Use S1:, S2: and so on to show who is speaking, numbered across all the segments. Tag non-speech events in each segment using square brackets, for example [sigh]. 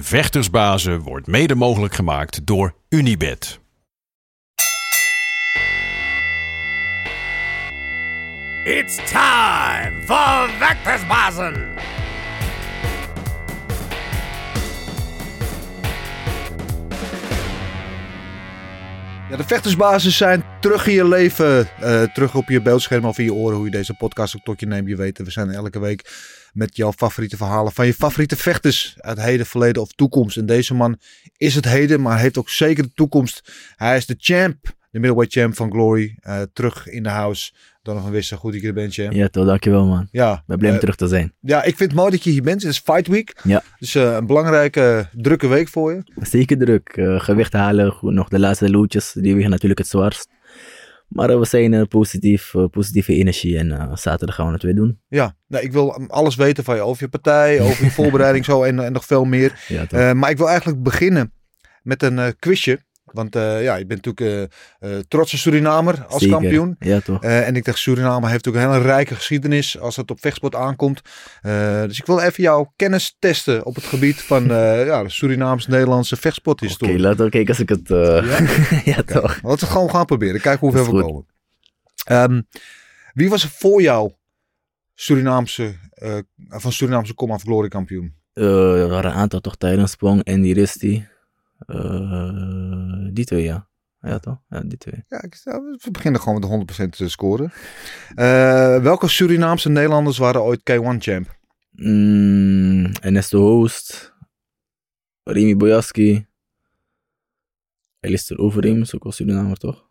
S1: Vechtersbazen wordt mede mogelijk gemaakt door Unibed.
S2: It's time for Vectorsbazen!
S3: Ja, de vechtersbasis zijn terug in je leven. eh, terug op je beeldscherm of in je oren. Hoe je deze podcast ook tot je neemt. Je weet, we zijn elke week met jouw favoriete verhalen van je favoriete vechters. Uit heden, verleden of toekomst. En deze man is het heden, maar heeft ook zeker de toekomst. Hij is de champ. De middleweight champ van Glory. eh, terug in de house. Dan nog een wisse. Goed dat je er bent, champ.
S4: Ja, toch, dankjewel man.
S3: Ja,
S4: Ik ben blij om
S3: eh,
S4: terug te zijn.
S3: ja, ik vind het mooi dat je hier bent. Het is Fight Week.
S4: Ja.
S3: Dus eh, een belangrijke, drukke week voor je.
S4: Zeker druk. Gewicht halen, nog de laatste loodjes, die wegen natuurlijk het zwaarst. Maar eh, we zijn eh, positief, eh, positieve energie en zaterdag gaan we het weer doen.
S3: Ja, nou, ik wil alles weten van je. Over je partij, over je [laughs] voorbereiding zo en, en nog veel meer.
S4: Ja,
S3: maar ik wil eigenlijk beginnen met een quizje. Want eh, ja, je bent natuurlijk eh, trotse Surinamer als
S4: Zeker.
S3: kampioen.
S4: Ja, toch?
S3: En ik dacht, Suriname heeft ook een hele rijke geschiedenis als het op vechtsport aankomt. Dus ik wil even jouw kennis testen op het gebied van [laughs] ja, de Surinaams-Nederlandse
S4: Oké,
S3: vechtsporthistorie.
S4: laten we kijken als ik het... ja, [laughs]
S3: Oké,
S4: toch?
S3: Laten we gewoon gaan proberen. Kijken hoe ver we komen. Ehm, wie was er voor jou Surinaamse, van Surinaamse Kom af Glory kampioen?
S4: Er waren een aantal toch tijdens Sprong en die Risti. Eh, die twee, ja. Ja, toch? Ja, die twee.
S3: Ja, we beginnen gewoon met de 100% te scoren. Eh, welke Surinaamse Nederlanders waren ooit K1 champ?
S4: Mm, Ernesto Hoost. Remy Bojaski. Alistair Overeem is ook wel Surinamer, toch?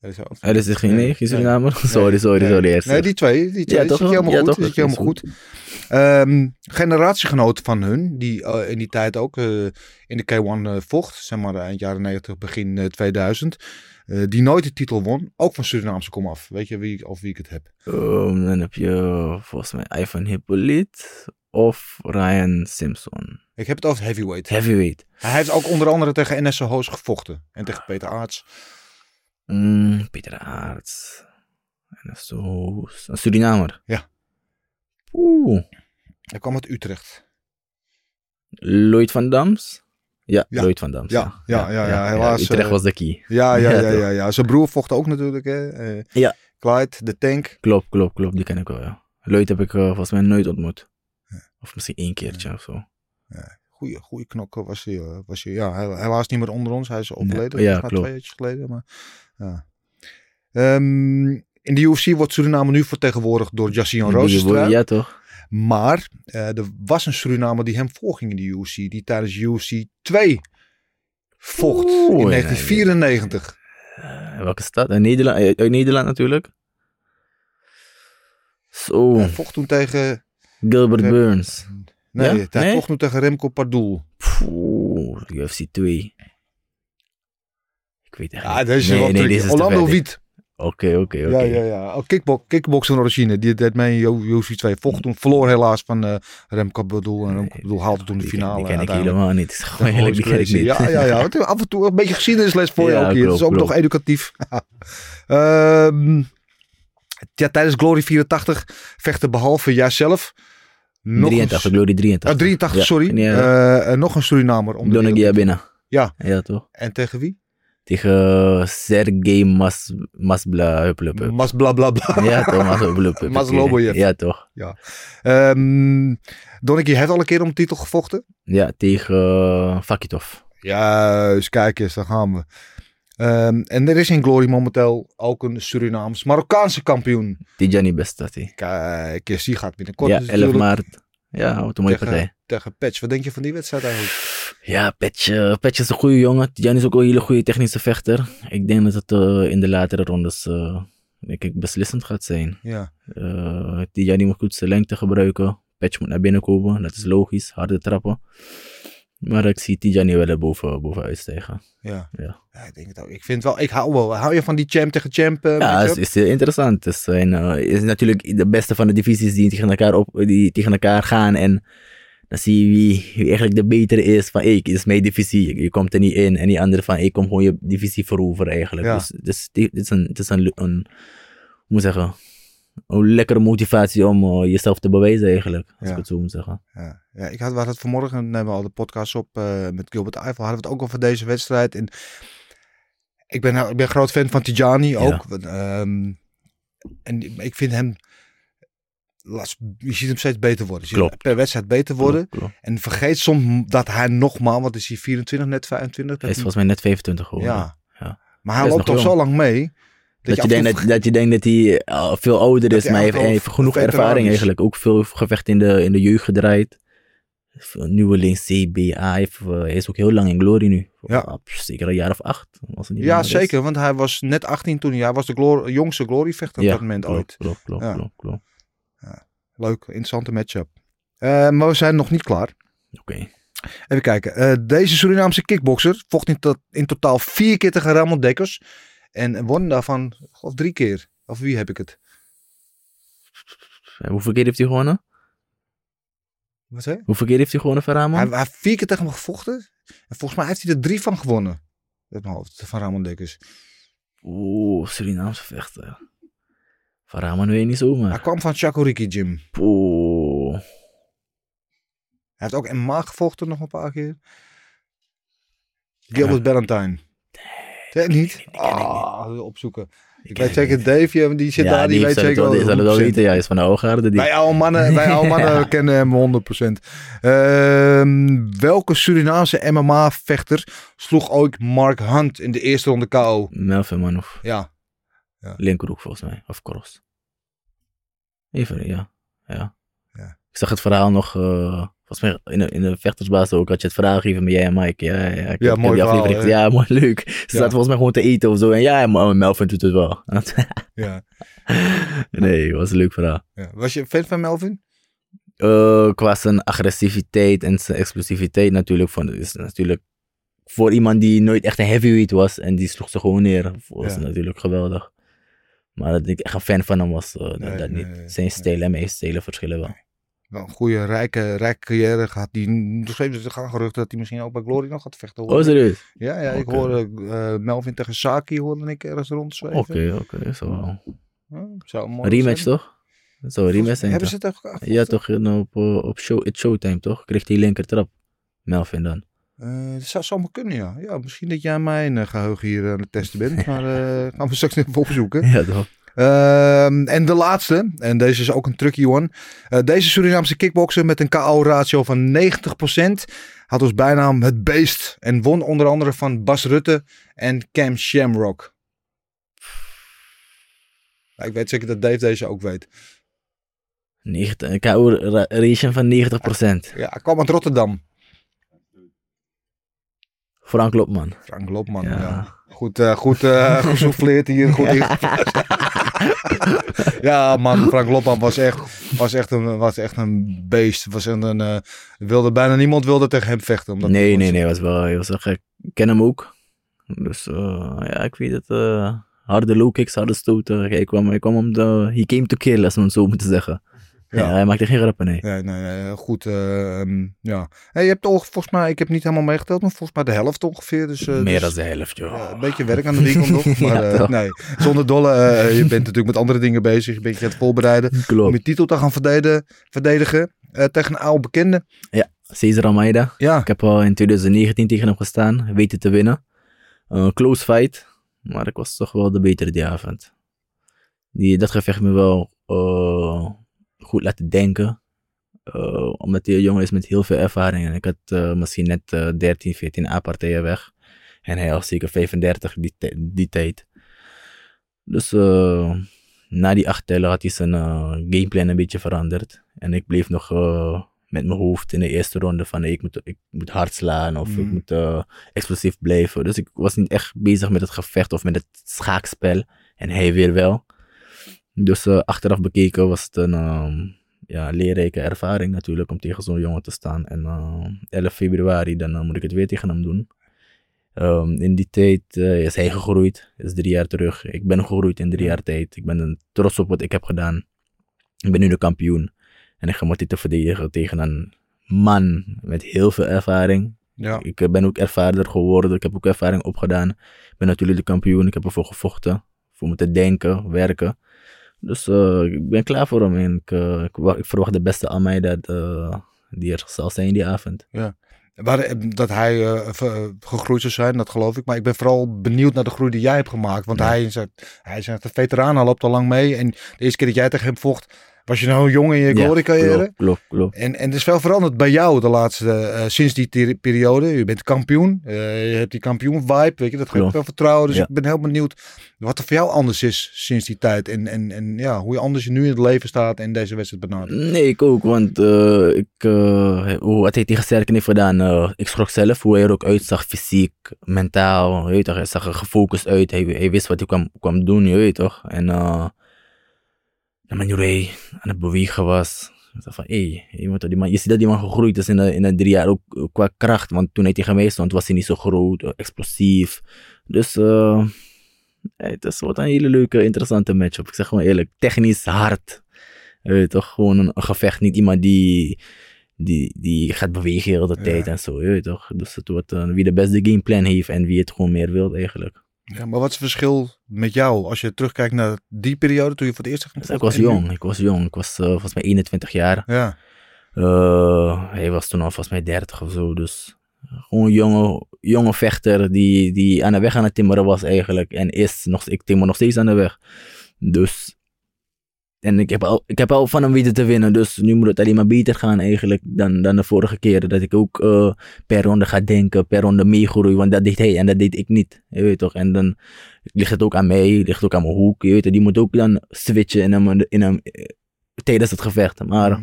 S4: Hij is er geen, nee, geen Surinamer? Sorry, sorry, sorry. eerst.
S3: Nee, die twee. Die twee
S4: Ja,
S3: die
S4: toch
S3: zit helemaal
S4: Ja,
S3: goed.
S4: toch?
S3: die zit je
S4: Dat
S3: helemaal
S4: is
S3: goed. Ehm, generatiegenoot van hun, die eh, in die tijd ook eh, in de K1 eh, vocht, zeg maar eind jaren 90, begin eh, 2000, eh, die nooit de titel won, ook van Surinaamse komaf. Weet je wie, over wie ik het heb?
S4: Ehm, dan heb je volgens mij Ivan Hippolyt of Ryan Simpson.
S3: Ik heb het over heavyweight.
S4: Heavyweight.
S3: Hij heeft ook onder andere tegen NS Hoos gevochten en tegen Peter Aarts.
S4: Mm, Peter Aarts. Ernesto Hoost. Een Surinamer.
S3: Ja.
S4: Oeh.
S3: Hij kwam uit Utrecht.
S4: Lloyd van Dams? Ja,
S3: Ja.
S4: Lloyd van Dams.
S3: Ja, ja, ja, ja, helaas,
S4: Utrecht
S3: eh,
S4: was de key.
S3: Ja, ja, [laughs]
S4: Ja,
S3: ja, ja, ja. Zijn broer vocht ook natuurlijk. Hè? Eh,
S4: Ja.
S3: Clyde, de tank.
S4: Klopt, klopt, klopt. Die ken ik wel, ja. Lloyd heb ik eh, volgens mij nooit ontmoet. Of misschien één keertje of zo.
S3: Goeie, goeie knokker was hij. eh, Was hij ja, hij- helaas niet meer onder ons. Hij is overleden.
S4: Ja,
S3: mij
S4: klopt.
S3: twee jaar geleden. Maar, ja. Ehm, in de UFC wordt Suriname nu vertegenwoordigd door
S4: Die-
S3: Rozenstruik.
S4: Ja, toch?
S3: Maar eh, er was een Surinamer die hem voorging in de UFC. Die tijdens UFC 2 vocht
S4: Oeh,
S3: in
S4: ja,
S3: 1994.
S4: Eh, welke stad? Uit Nederland, uit Nederland natuurlijk. Zo,
S3: Hij vocht toen tegen...
S4: Gilbert Burns.
S3: Nee,
S4: Ja?
S3: hij
S4: Nee?
S3: toen tegen Remco Pardoel.
S4: Oeh, UFC 2. Ik weet echt
S3: Ja,
S4: niet.
S3: deze is
S4: nee,
S3: wel
S4: nee, is
S3: Orlando. Wiet.
S4: Oké, oké, oké.
S3: Ja, ja, ja. Oh, kickbox, kickboxen origine. Die deed mee in UFC 2. Vocht toen, verloor helaas van eh Remco Bedoel. En Remco Bedoel haalde toen de
S4: Die ken-
S3: finale.
S4: Die ken ik helemaal niet. [laughs] Gewoon die ken ik
S3: Royce
S4: niet.
S3: Ja, ja, ja. Want Af en toe een beetje geschiedenisles voor je
S4: Ja,
S3: ook hier. Dat is ook nog educatief. [laughs] Ehm, ja, tijdens Glory 84 vechten behalve jijzelf nog
S4: 83,
S3: een...
S4: Glory 83.
S3: Ah, 83,
S4: Ja,
S3: sorry.
S4: Ja,
S3: Eh, eh, nog een Surinamer. Om
S4: Donegia
S3: wereld.
S4: binnen.
S3: Ja.
S4: Ja, toch?
S3: En tegen wie?
S4: Tegen Sergej Mas, Masbla, hup, hup, hup.
S3: Mas bla bla.
S4: Ja, toch? Mas, hup, hup, hup. [laughs]
S3: Maslobojev.
S4: Ja, toch?
S3: Ehm Donneke heeft al een keer om titel gevochten.
S4: Ja, tegen uh, Fakitov.
S3: Juist, kijk eens, daar gaan we. Ehm, en er is in Glory momenteel ook een Surinaams Marokkaanse kampioen.
S4: Tijani Bestati.
S3: Kijk eens, die gaat binnenkort
S4: Ja,
S3: dus
S4: 11
S3: natuurlijk
S4: maart. Ja, wat een mooie partij.
S3: tegen, Patch. Wat denk je van die wedstrijd eigenlijk?
S4: Ja, Petje, Petje is een goede jongen. Tijani is ook een hele goede technische vechter. Ik denk dat het eh, in de latere rondes eh, denk ik, beslissend gaat zijn.
S3: Ja,
S4: Tijani moet goed zijn lengte gebruiken. Patch moet naar binnen komen, dat is logisch. Harde trappen. Maar ik zie Tijani wel er boven, boven uitstijgen.
S3: ja.
S4: Ja.
S3: Ja, ik denk het ook. Ik vind wel, ik hou wel. Hou je van die champ tegen champ? eh,
S4: Ja, het is, is interessant. Het zijn, eh, is natuurlijk de beste van de divisies die tegen elkaar, op, die tegen elkaar gaan. En dan zie je wie, wie eigenlijk de betere is. Van, hey, dit is mijn divisie. Je, komt er niet in. En die andere van, ik kom gewoon je divisie veroveren eigenlijk.
S3: Ja.
S4: Dus, dus dit is een, dit is een, een, hoe moet ik zeggen, een lekkere motivatie om eh, jezelf te bewijzen eigenlijk. Als
S3: Ja.
S4: ik het zo moet zeggen.
S3: Ja. Ja, ik had, we hadden het vanmorgen, nemen we al de podcast op eh, met Gilbert Eiffel, hadden we het ook over deze wedstrijd. En ik ben, ik ben een groot fan van Tijani ook. Ehm, en ik vind hem, je ziet hem steeds beter worden. Je ziet per wedstrijd beter worden.
S4: Klopt, klopt.
S3: En vergeet soms dat hij nogmaals, wat is hij, 24, net 25?
S4: Hij is volgens mij net 25 geworden.
S3: ja.
S4: Ja.
S3: Maar hij loopt toch zo lang mee.
S4: Dat, je denkt dat, dat je denkt dat hij eh, veel ouder is, maar hij heeft, genoeg ervaring eigenlijk. Ook veel gevecht in de, in de jeugd gedraaid. Nieuweling, CBA. Hij, heeft, eh, hij is ook heel lang in Glory nu.
S3: Ja.
S4: Ah, zeker een jaar of acht. Het niet
S3: Ja,
S4: is.
S3: zeker. Want hij was net 18 toen. hij- was de jongste gloryvechter op
S4: Ja,
S3: dat moment
S4: klopt,
S3: ooit.
S4: Klopt, klopt,
S3: Ja.
S4: klopt, klopt.
S3: Leuk, interessante matchup. Eh, maar we zijn nog niet klaar.
S4: Oké.
S3: Even kijken. Eh, deze Surinaamse kickboxer vocht in, in totaal vier keer tegen Ramon Dekkers. En won daarvan, of drie keer. Of wie heb ik het?
S4: En Hoeveel keer heeft hij gewonnen?
S3: Wat zei?
S4: Hoeveel keer heeft hij gewonnen van Ramon?
S3: Hij, hij heeft vier keer tegen hem gevochten. En volgens mij heeft hij er drie van gewonnen. Uit mijn hoofd, van Ramon Dekkers.
S4: Oeh, Surinaamse vechter. Van Ramon weet je niet zomaar.
S3: Hij kwam van Chakoriki Gym.
S4: Oeh.
S3: Hij heeft ook MMA gevochten nog een paar keer. Gilbert Ballantyne. Ken je niet? Ah, opzoeken. Ik weet zeker, Dave, die zit daar, die
S4: die
S3: weet zeker
S4: wel, die zal het wel
S3: 100%.
S4: weten. Ja, is van de Oogarde. Die.
S3: Wij oude mannen, wij oude [laughs] mannen kennen hem 100%. Ehm, welke Surinaamse MMA-vechter sloeg ooit Mark Hunt in de eerste ronde KO?
S4: Melvin Manouf.
S3: Ja,
S4: Linkerhoek volgens mij. Of Cross. Even, ja. ja.
S3: Ja.
S4: Ik zag het verhaal nog, eh, volgens mij in de, in de vechtersbaas ook, had je het verhaal gegeven met jij en Mike. Ja, ja, ik heb
S3: mooi verhaal.
S4: Ja, mooi, leuk. Ze zaten volgens mij gewoon te eten of zo. En ja, Melvin doet het wel.
S3: ja, [laughs]
S4: nee, was een leuk verhaal.
S3: ja. Was je fan van Melvin?
S4: Eh, qua zijn agressiviteit en zijn explosiviteit natuurlijk. Van, is natuurlijk voor iemand die nooit echt een heavyweight was en die sloeg ze gewoon neer, was
S3: Ja.
S4: natuurlijk geweldig. Maar dat ik echt een fan van hem was, eh, dat,
S3: Nee,
S4: dat
S3: nee,
S4: niet.
S3: nee,
S4: Zijn stijl en mijn stijlen verschillen wel.
S3: Wel een goede, rijke, rijke carrière gehad. Die nog steeds er gaan geruchten dat hij misschien ook bij Glory nog gaat vechten. hoor.
S4: Oh, serieus?
S3: Ja, ja, ik
S4: Oké.
S3: hoorde eh, Melvin tegen Saki hoorde ik ergens rondzweven.
S4: Oké, oké, zo wel.
S3: Ja, zou mooi
S4: Een rematch
S3: zijn.
S4: toch? Dat zou een rematch zijn.
S3: Hebben
S4: toch?
S3: ze het gevochten?
S4: Ja, toch op, eh, op show, het showtime toch? Kreeg die linker trap. Melvin dan.
S3: Eh, dat zou zomaar kunnen, ja. ja. Misschien dat jij mijn eh, geheugen hier aan het testen bent. Maar [laughs] gaan we straks even opzoeken.
S4: Ja, toch?
S3: Ehm, en de laatste, en deze is ook een tricky one. Eh, deze Surinaamse kickboxer met een KO-ratio van 90% had als bijnaam het beest. En won onder andere van Bas Rutte en Cam Shamrock. Ja, ik weet zeker dat Dave deze ook weet.
S4: 90, een KO-ration van 90%.
S3: Ja, hij kwam uit Rotterdam.
S4: Frank Lopman.
S3: Frank Lopman, ja.
S4: Ja.
S3: Goed, eh goed eh [laughs] gesouffleerd hier. Goed ja, [laughs] man, Frank Lopman was echt, was echt, een, was echt een beest. Was een, een, eh, wilde, bijna niemand wilde tegen hem vechten. Omdat
S4: Nee, nee, nee, was wel, hij was wel gek. Ik ken hem ook. Dus eh, ja, ik weet het. eh, harde low kicks, harde stoten. Hij kwam, hij kwam om de... He came to kill, als we het zo moeten zeggen.
S3: Ja.
S4: Ja. hij maakte geen grappen, nee.
S3: Nee, nee, nee, goed. eh, ehm, ja. Hey, je hebt toch, volgens mij, ik heb niet helemaal meegeteld, maar volgens mij de helft ongeveer. Dus, eh,
S4: Meer
S3: dus,
S4: dan de helft, joh.
S3: ja, een beetje werk aan de weekend [laughs] nog. Maar
S4: Ja,
S3: eh, nee, zonder dolle. eh, je bent natuurlijk met andere dingen bezig. Je bent je aan het voorbereiden om
S4: Klopt.
S3: je titel te gaan verdedigen, verdedigen eh, tegen een oude bekende.
S4: Cesar Almeida.
S3: Ja,
S4: Ik heb al in 2019 tegen hem gestaan. Weten te winnen. Een close fight. Maar ik was toch wel de betere die avond. Die, dat gevecht me wel eh, goed laten denken. Eh, omdat hij een jongen is met heel veel ervaring. En ik had eh, misschien net eh, 13, 14 A-partijen weg. En hij was zeker 35 die, die tijd. Dus eh, na die acht tellen had hij zijn gameplan een beetje veranderd. En ik bleef nog met mijn hoofd in de eerste ronde van ik moet, ik moet hard slaan of ik
S3: Mm.
S4: moet explosief blijven. Dus ik was niet echt bezig met het gevecht of met het schaakspel. En hij weer wel. Dus eh, achteraf bekeken was het een ehm, ja, leerrijke ervaring natuurlijk om tegen zo'n jongen te staan. En eh 11 februari dan eh, moet ik het weer tegen hem doen. Ehm, in die tijd eh, is hij gegroeid. is drie jaar terug. Ik ben gegroeid in drie jaar tijd. Ik ben trots op wat ik heb gedaan. Ik ben nu de kampioen. En ik ga mijn titel verdedigen tegen een man met heel veel ervaring.
S3: ja.
S4: Ik eh, ben ook ervaarder geworden. Ik heb ook ervaring opgedaan. Ik ben natuurlijk de kampioen. Ik heb ervoor gevochten. Voor me te denken, werken. Dus eh, ik ben klaar voor hem. En ik, eh, ik, wa- ik verwacht de beste aan mij dat, eh, die er zal zijn die avond.
S3: Waar, eh, dat hij gegroeid zou zijn, dat geloof ik. Maar ik ben vooral benieuwd naar de groei die jij hebt gemaakt. Want
S4: Ja.
S3: hij, is, hij is een veteraan, hij loopt al lang mee. En de eerste keer dat jij tegen hem vocht, was je nou jong in je glory carrière.
S4: klopt, klopt, klopt.
S3: En, en er is veel veranderd bij jou de laatste, eh, sinds die periode. Je bent kampioen, eh, je hebt die kampioen vibe, weet je, dat geeft veel vertrouwen. Dus
S4: Ja.
S3: ik ben heel benieuwd wat er voor jou anders is sinds die tijd. En, en, en ja, hoe je anders nu in het leven staat en deze wedstrijd benadert.
S4: Nee, ik ook, want eh, ik, eh, hoe, wat hij tegen Serken heeft gedaan, eh, ik schrok zelf hoe hij er ook uitzag, fysiek, mentaal, je weet toch, hij zag er gefocust uit, hij, hij wist wat hij kwam, kwam doen, je weet toch. En eh manier hoe hij aan het bewegen was, van, hé, je, moet die man- je ziet dat die man gegroeid is in de, in de drie jaar, ook eh, qua kracht, want toen hij tegen mij stond, was hij niet zo groot, eh, explosief. Dus eh, het is wat een hele leuke, interessante matchup. Ik zeg gewoon eerlijk, technisch hard. Weet toch, gewoon een, een gevecht. Niet iemand die, die, die gaat bewegen heel de
S3: Ja.
S4: tijd en zo. Je weet toch. Dus het wordt eh, wie de beste gameplan heeft en wie het gewoon meer wil eigenlijk.
S3: Ja, maar wat is het verschil met jou als je terugkijkt naar die periode toen je voor het eerst ging
S4: ik was jong. Ik was jong. Ik was eh, volgens mij 21 jaar.
S3: Ja,
S4: Eh, hij was toen al volgens mij 30 of zo. Dus gewoon een jonge, jonge vechter die, die aan de weg aan het timmeren was eigenlijk. En is nog, ik timmer nog steeds aan de weg. Dus. En ik heb, al, ik heb al van hem weten te winnen. Dus nu moet het alleen maar beter gaan eigenlijk dan, dan de vorige keren. Dat ik ook eh, per ronde ga denken, per ronde meegroei. Want dat deed hij en dat deed ik niet. Je weet toch. En dan ligt het ook aan mij, ligt het ook aan mijn hoek. Je weet toch. Die moet ook dan switchen in hem, in hem, eh, tijdens het gevecht. Maar
S3: Mhm.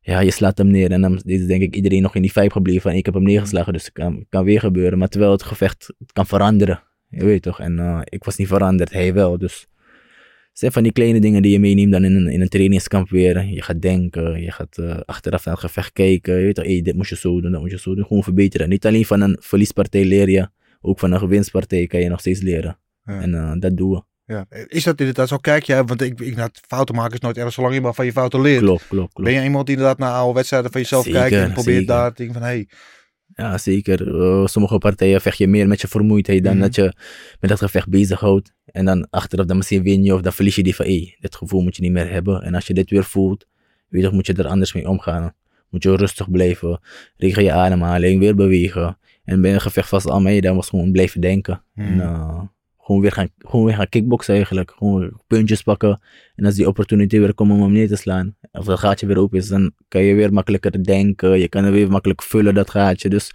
S4: ja, je slaat hem neer. En dan is denk ik iedereen nog in die vibe gebleven van ik heb hem neergeslagen, dus het kan, kan weer gebeuren. Maar terwijl het gevecht het kan veranderen. Je weet toch? En eh, ik was niet veranderd, hij wel. Dus het zijn van die kleine dingen die je meeneemt dan in een, in een trainingskamp weer. Je gaat denken, je gaat eh, achteraf naar het gevecht kijken. Je weet toch, hey, dit moet je zo doen, dat moet je zo doen. Gewoon verbeteren. Niet alleen van een verliespartij leer je, ook van een gewinstpartij kan je nog steeds leren.
S3: Ja.
S4: En eh, dat doen we.
S3: ja. Is dat inderdaad zo? Kijk jij, want ik, ik nou, fouten maken is nooit erg zolang je maar van je fouten leert.
S4: Klopt, klopt, klopt.
S3: Ben je iemand die inderdaad naar oude wedstrijden van jezelf
S4: Zeker,
S3: kijkt en probeert
S4: zeker.
S3: daar te denken van, hé, hey,
S4: Ja, zeker. Eh, sommige partijen vecht je meer met je vermoeidheid dan
S3: Mhm.
S4: dat je met dat gevecht bezighoudt. En dan achteraf dan misschien win je of dan verlies je die van, hé, dit gevoel moet je niet meer hebben. En als je dit weer voelt, weet je, moet je er anders mee omgaan. Moet je rustig blijven, regel je ademhaling, weer bewegen. En bij een gevecht vast al mee, dan was gewoon blijven denken. En
S3: Mhm.
S4: Gewoon, weer gaan, gewoon weer gaan kickboksen eigenlijk. Gewoon puntjes pakken. En als die opportunity weer komt om hem neer te slaan, of dat gaatje weer open is, dan kan je weer makkelijker denken. Je kan er weer makkelijk vullen, dat gaatje. Dus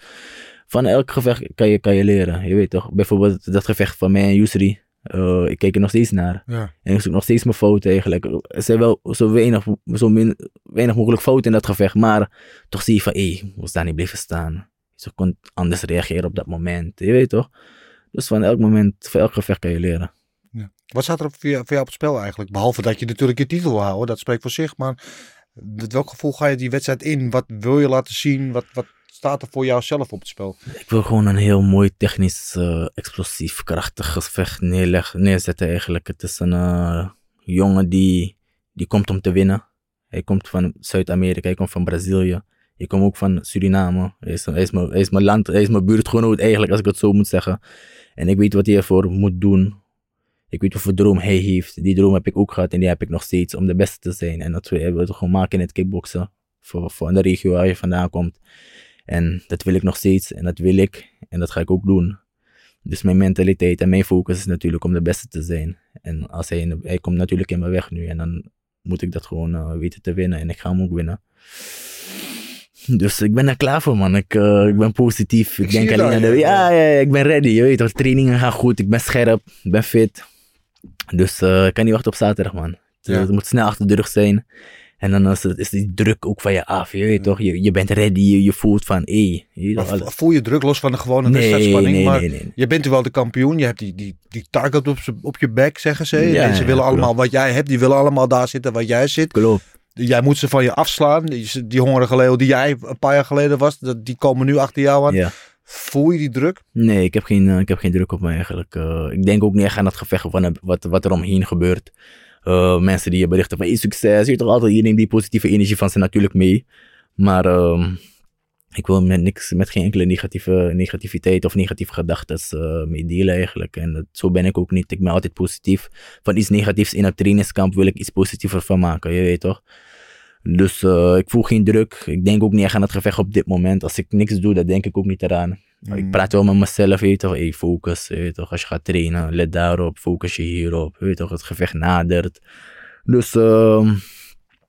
S4: van elk gevecht kan je, kan je leren. Je weet toch, bijvoorbeeld dat gevecht van mij en Yusri. eh, ik kijk er nog steeds naar.
S3: ja.
S4: En ik zoek nog steeds mijn fouten eigenlijk. Er zijn wel zo weinig, zo min, weinig mogelijk fouten in dat gevecht. Maar toch zie je van, hé, hey, moest daar niet blijven staan. Ze kon anders reageren op dat moment. Je weet toch? Dus van elk moment, van elk gevecht kan je leren.
S3: Wat staat er voor jou, voor jou op het spel eigenlijk? Behalve dat je natuurlijk je titel wil houden, dat spreekt voor zich. Maar met welk gevoel ga je die wedstrijd in? Wat wil je laten zien? Wat, wat staat er voor jou zelf op het spel?
S4: Ik wil gewoon een heel mooi technisch, eh, explosief, krachtig gevecht neerleg, neerzetten eigenlijk. Het is een eh, jongen die, die komt om te winnen. Hij komt van Zuid-Amerika, hij komt van Brazilië. Ik kom ook van Suriname. Hij is, mijn, is mijn land, hij is mijn buurtgenoot eigenlijk, als ik het zo moet zeggen. En ik weet wat hij ervoor moet doen. Ik weet wat voor droom hij heeft. Die droom heb ik ook gehad en die heb ik nog steeds om de beste te zijn. En dat we gewoon maken in het kickboksen. Voor, voor de regio waar je vandaan komt. En dat wil ik nog steeds en dat wil ik en dat ga ik ook doen. Dus mijn mentaliteit en mijn focus is natuurlijk om de beste te zijn. En als hij, hij komt natuurlijk in mijn weg nu en dan moet ik dat gewoon eh, weten te winnen en ik ga hem ook winnen. [laughs] Dus ik ben er klaar voor man. Ik, eh, ik ben positief. Ik,
S3: Ik
S4: denk alleen aan de... Ja, ja, ja, ik ben ready. Je weet toch, trainingen gaan goed. Ik ben scherp. Ik ben fit. Dus eh, ik kan niet wachten op zaterdag man. Het,
S3: Ja.
S4: het moet snel achter de rug zijn. En dan is, het, is die druk ook van je af. Je weet toch, je, je bent ready. Je, je voelt van, hé.
S3: voel je druk los van de gewone
S4: Nee,
S3: wedstrijdspanning?
S4: nee,
S3: maar
S4: nee, nee.
S3: je bent wel de kampioen. Je hebt die, die, die target op, op je bek, zeggen ze.
S4: Ja,
S3: en ze willen
S4: klopt.
S3: allemaal wat jij hebt. Die willen allemaal daar zitten waar jij zit.
S4: Klopt.
S3: Jij moet ze van je afslaan. Die, die hongerige leeuw die jij een paar jaar geleden was, dat- die komen nu achter jou aan.
S4: Ja.
S3: Voel je die druk?
S4: Nee, ik heb, geen, eh, ik heb geen druk op me eigenlijk. Eh, ik denk ook niet echt aan het gevecht van wat, wat er omheen gebeurt. Eh, mensen die je berichten van hey, succes. Je, toch altijd, je neemt die positieve energie van ze natuurlijk mee. Maar ehm, ik wil met niks, met geen enkele negatieve, negativiteit of negatieve gedachten eh, mee delen eigenlijk. En dat, zo ben ik ook niet. Ik ben altijd positief. Van iets negatiefs in een trainingskamp wil ik iets positiever van maken, je weet toch. Dus eh, ik voel geen druk. Ik denk ook niet echt aan het gevecht op dit moment. Als ik niks doe, dan denk ik ook niet eraan.
S3: Mm.
S4: Ik praat wel met mezelf, weet toch. Hey, focus, weet toch. Als je gaat trainen, let daarop. Focus je hierop. Weet je toch, het gevecht nadert. Dus ehm,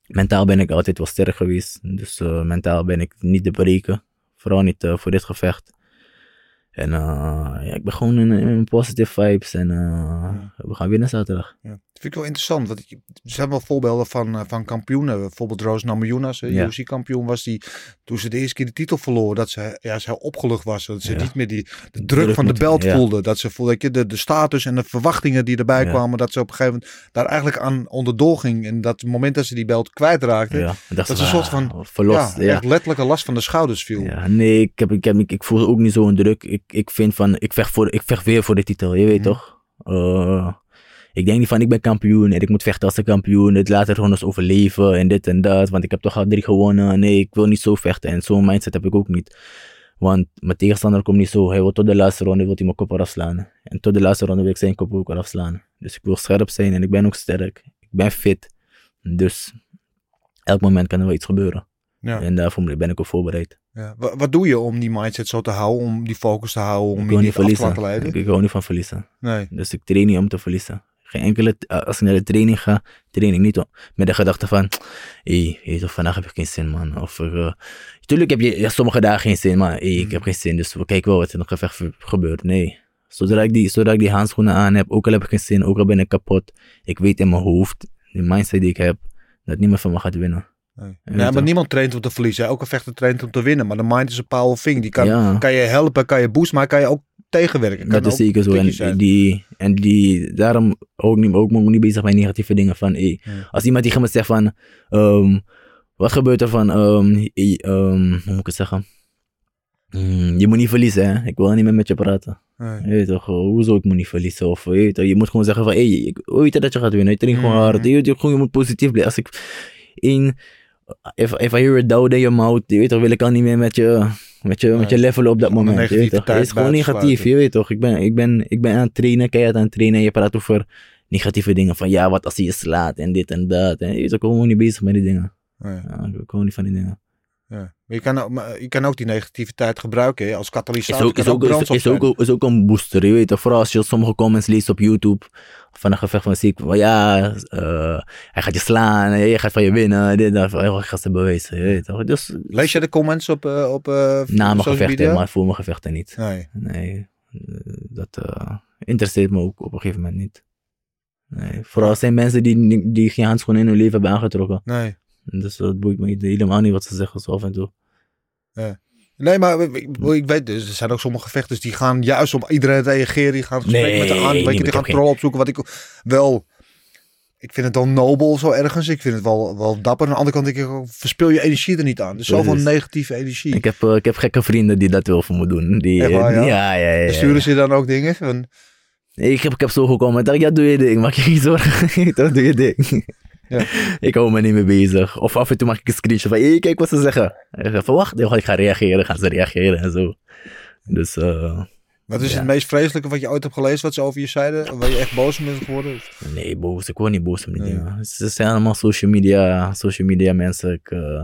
S4: mentaal ben ik altijd wel sterk geweest. Dus eh, mentaal ben ik niet te breken. Vooral niet eh, voor dit gevecht. En eh, ja, ik ben gewoon in, in positive vibes. En we gaan winnen zaterdag.
S3: Ja. Vind ik wel interessant. Want er zijn wel voorbeelden van, eh, van kampioenen. Bijvoorbeeld Roos Namajunas,
S4: Ja.
S3: UFC-kampioen was die. Toen ze de eerste keer de titel verloor, dat ze, ja, ze opgelucht was. Dat ze
S4: Ja.
S3: niet meer die de druk, van de belt
S4: ja.
S3: voelde. Dat ze voelde, dat je, de, de status en de verwachtingen die erbij kwamen. Dat ze op een gegeven moment daar eigenlijk aan onderdoor ging. En dat het moment dat ze die belt kwijtraakte.
S4: Ja,
S3: Dat is een soort van
S4: verlost.
S3: ja, echt letterlijk een last van de schouders viel.
S4: Ja, nee, ik, heb, ik, heb, ik, ik voel ook niet zo'n druk. Ik, ik vind van, ik vecht, voor, ik vecht weer voor de titel, je weet
S3: Mhm.
S4: toch? Eh, ik denk niet van, ik ben kampioen en ik moet vechten als een kampioen. Het later gewoon eens overleven en dit en dat, want ik heb toch al drie gewonnen. Nee, ik wil niet zo vechten en zo'n mindset heb ik ook niet. Want mijn tegenstander komt niet zo, hij wil tot de laatste ronde wil hij mijn kop eraf slaan. En tot de laatste ronde wil ik zijn kop ook eraf slaan. Dus ik wil scherp zijn en ik ben ook sterk. Ik ben fit. Dus elk moment kan er wel iets gebeuren.
S3: Ja.
S4: En daarvoor ben ik ook voorbereid.
S3: Ja. Wa- Wat, doe je om die mindset zo te houden, om die focus te houden, om
S4: ik
S3: je niet af te
S4: verliezen.
S3: laten leiden?
S4: Ik, ik hou niet van verliezen.
S3: Nee.
S4: Dus ik train niet om te verliezen. Geen enkele, eh, als ik naar de training ga, train ik niet met de gedachte van, hé, hey, vandaag heb ik geen zin, man. Of, eh, tuurlijk heb je ja, sommige dagen geen zin, maar hey, ik heb geen zin, dus we kijken wel wat er nog gevecht gebeurt. Nee. Zodra ik, die, zodra ik die handschoenen aan heb, ook al heb ik geen zin, ook al ben ik kapot, ik weet in mijn hoofd, die mindset die ik heb, dat niemand van me gaat winnen.
S3: Nee.
S4: Ja,
S3: maar niemand traint om te verliezen. Elke vechter traint om te winnen. Maar de mind is een powerful thing. Die kan,
S4: ja.
S3: kan je helpen, kan je boosten, maar kan je ook tegenwerken. Kan
S4: Dat is zeker zo. En die, en die, daarom ook niet, ook niet bezig met negatieve dingen van, hey,
S3: Ja.
S4: als iemand tegen me zegt van, ehm, wat gebeurt er van, ehm, hoe moet ik het zeggen? Hmm, je moet niet verliezen, hè? Ik wil niet meer met je praten.
S3: Nee.
S4: Je weet toch, eh, hoezo ik moet niet verliezen? Of je, weet toch, je moet gewoon zeggen van, hey, ik weet dat je gaat winnen. Je traint gewoon hard. Je, je, moet positief blijven. Als ik één, if, if I hear a doubt in your mouth, je weet toch, wil ik al niet meer met je, met je, met je
S3: Nee.
S4: levelen op dat moment. Je weet toch, het is gewoon negatief, je weet toch. Ik ben, ik ben, ik ben aan het trainen, keihard aan het trainen en je praat over negatieve dingen van, ja, wat als hij je slaat en dit en dat. En je ik ben gewoon niet bezig met die dingen. Ja, ik gewoon niet van die dingen.
S3: Ja. Maar je, kan ook, maar je kan ook die negativiteit gebruiken hè, als
S4: Is
S3: katalysator.
S4: ook, is, ook, is, is, ook, is ook een booster, je weet toch. Vooral als je sommige comments leest op YouTube van een gevecht van ziek. Van ja, eh, hij gaat je slaan, hij gaat van je winnen. Dit, dat. Ik ga ze bewijzen, je weet toch. Dus
S3: Lees je de comments op, eh op eh
S4: na mijn gevechten, maar voor mijn gevechten niet.
S3: Nee.
S4: Nee, eh, dat eh, interesseert me ook op een gegeven moment niet. Nee, vooral zijn mensen die, die geen handschoenen in hun leven hebben aangetrokken.
S3: nee.
S4: Dus dat boeit me helemaal niet wat ze zeggen zo af en toe.
S3: Nee, maar ik, weet dus, er zijn ook sommige vechters die gaan juist op iedereen reageren. Die gaan gesprek
S4: Nee,
S3: met de aan, weet je, die gaan
S4: geen-
S3: trollen opzoeken. Wat ik wel, ik vind het wel nobel zo ergens. Ik vind het wel, wel dapper. Aan de andere kant denk ik, verspil je energie er niet aan. Dus
S4: Zo
S3: zoveel negatieve energie.
S4: Ik heb, eh, ik heb gekke vrienden die dat wel voor me doen. Die,
S3: Echt ja?
S4: ja, ja, ja, ja.
S3: Sturen ze dan ook dingen van,
S4: Ik heb, ik heb zo gekomen. Ik dacht, ja, doe je ding. Maak je geen zorgen. [laughs] Doe je ding.
S3: Ja. [laughs]
S4: Ik hou me niet mee bezig. Of af en toe maak ik een screenshot van, hé, kijk wat ze zeggen. En ik zeg, van, wacht, ik ga reageren. Gaan ze reageren en zo. Dus, eh,
S3: wat is
S4: Ja.
S3: het meest vreselijke wat je ooit hebt gelezen wat ze over je zeiden? Waar je echt boos om bent geworden?
S4: nee, boos. Ik word niet boos om die
S3: Nee.
S4: dingen. Ze zijn allemaal social media, social media mensen. Ik, eh,